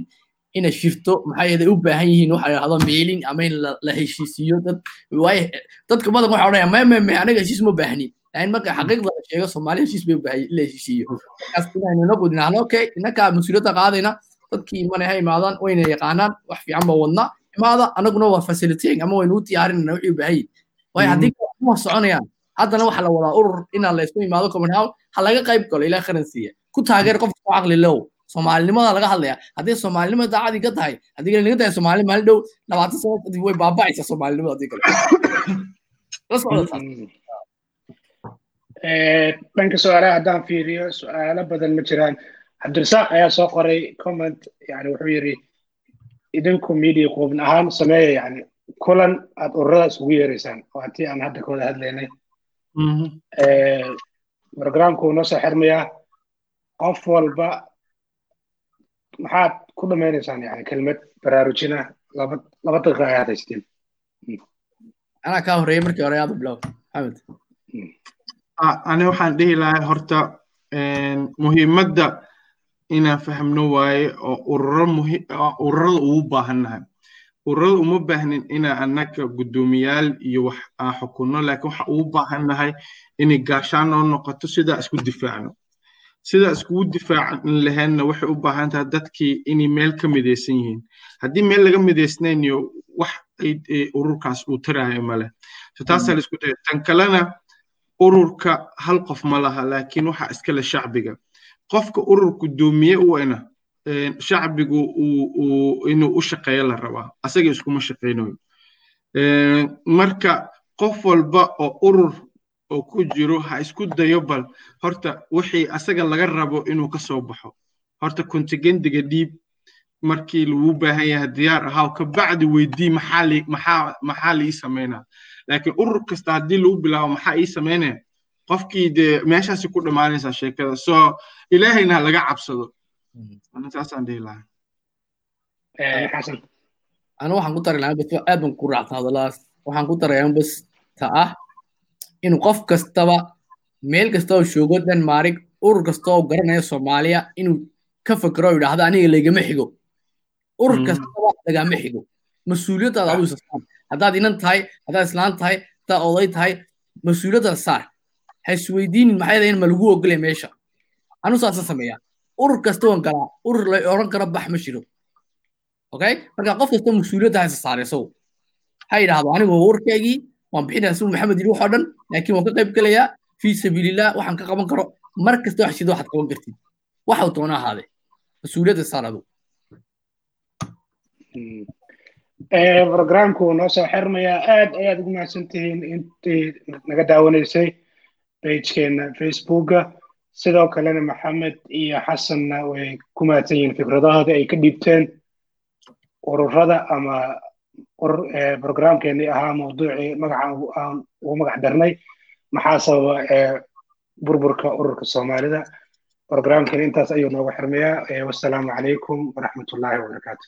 inay shirto maxaa yeelay u baahan yihiin waxa yidhahdo meelin ama in la heshiisiiyo dad. Waayo dadka badan waxa odhanaya me me aniga heshiis ma baahnin laakiin marka xaqiiqda la sheego soomaali heshiis bay u baahan in la heshiisiiyo markaas inaynu inagu idinahno okay innaka mas'uuliyadda qaadayna dadkii imanay ha imaadaan wayna yaqaanaan wax fiican ba wadnaa imaada anaguna waa facilitating ama waynu u diyaarinana wixii u baahan yihiin waayo haddii ma soconayaan haddana waxa la wadaa urur inaa la isku imaado copenhagen ha laga qayb galo ilaa qaransiiya. Ku taageer qofka ku caqli low soomaalinimada laga hadlaya. Haddii soomaalinimo daacadii ka tahay haddii kale naga tahay soomaali maalin dhow labaatan sano kadib way baaba'aysaa soomaalinimada haddii kale. Dhanka su'aalaha haddaan fiiriyo su'aalo badan ma jiraan. Cabdirasaaq ayaa soo qoray comment yani wuxuu yidhi idinku media quubin ahaan sameeya yani kulan aad ururadaas ugu yeeraysaan. Oo haddii aan hadda ka wada hadlaynay. Programku noo soo xirmayaa qof walba maxaad ku dhamaynaysaan yani kelmad baraarujina laba laba daqiiqa ayaad haysteen? Anaa kaa horreeyay markii hore aad bilow maxamed ani waxaan dhihi lahaa horta muhiimadda inaan fahmno waaye oo ururada ugu baahannahay. Ururada uma baahnin inaa annaga guddoomiyaal iyo wax aan xukunno laakiin waxa ugu baahannahay inay gaashaan noo noqoto sidaa isku difaacno sidaa iskugu difaacan lahaynna waxay u baahan tahay dadkii inay meel ka midaysan yihiin. Haddii meel laga midaysnayniyo wax ururkaas uu taraayo male so taasaa la isku daya tan kalena ururka hal qof ma laha laakiin waxaa iskale shacbiga. Qofka urur guddoomiye u ena shacbigu inuu u shaqeeyo la rabaa. Asaga iskuma shaqaynayo marka qof walba oo urur oo ku jiro ha isku dayo bal horta wixii asaga laga rabo inuu ka soo baxo. Horta kontigendiga dhiib markii lagu baahan yahay diyaar ahaw kabacdi weydii maxaa lii samaynaa laakiin urur kasta haddii lagu bilaabo maxaa ii samaynaya qofkii dee meeshaasi ku dhammaanaysaa sheekada. Soo ilaahayna ha laga cabsado. Saasaan dhihi lahaa. Xasan. Anu waxaan ku dari lahaa aad baan ku raacsan hadalaas waxaan ku darayaa bas ta ah in qof kastaba meel kasta oo joogo denmark urur kasta oo garanaya soomaaliya inuu ka fakero oo yidhaahdo aniga lagama xigo. Urur kastaba lagama xigo. Mas'uuliyaddaada aduu isa saar haddaad inan tahay haddaad islaan tahay haddaad oday tahay mas'uuliyaddaada saar. Ha isweydiinin maxay dahin ma lagu ogolaya meesha. Anu saasa sameeya urur kasta waan galaa urur la odhan karo bax ma jiro. Okay? Marka qof kasta mas'uuliyadda ha isa saar isagu ha yidhaahdo anigu ururkaygii waan bixinaya suu maxamed yidhi wax oo dhan laakiin waan ka qayb gelayaa fii sabiilillah waxaan ka qaban karo. Mar kasta wax shida waxaad qaban kartid. Waxau doona ahaade mas'uuliyadda saar wuu noo soo xirmayaa aad ayaad ugu mahadsantihiin intii naga daawanaysay pagekeena facebooka. Sidoo kalena maxamed iyo xasanna way ku mahadsan yihiin fikradahooda ay ka dhiibteen ururada ama brogramkeeni eh, ahaa mawduucii magaca aan ugu magac darnay maxaa sababa eh, burburka ururka soomaalida? Brogramkeeni intaas ayuu noogu xirmayaa eh, wasalaamu calaykum waraxmatullaahi wabarakaatu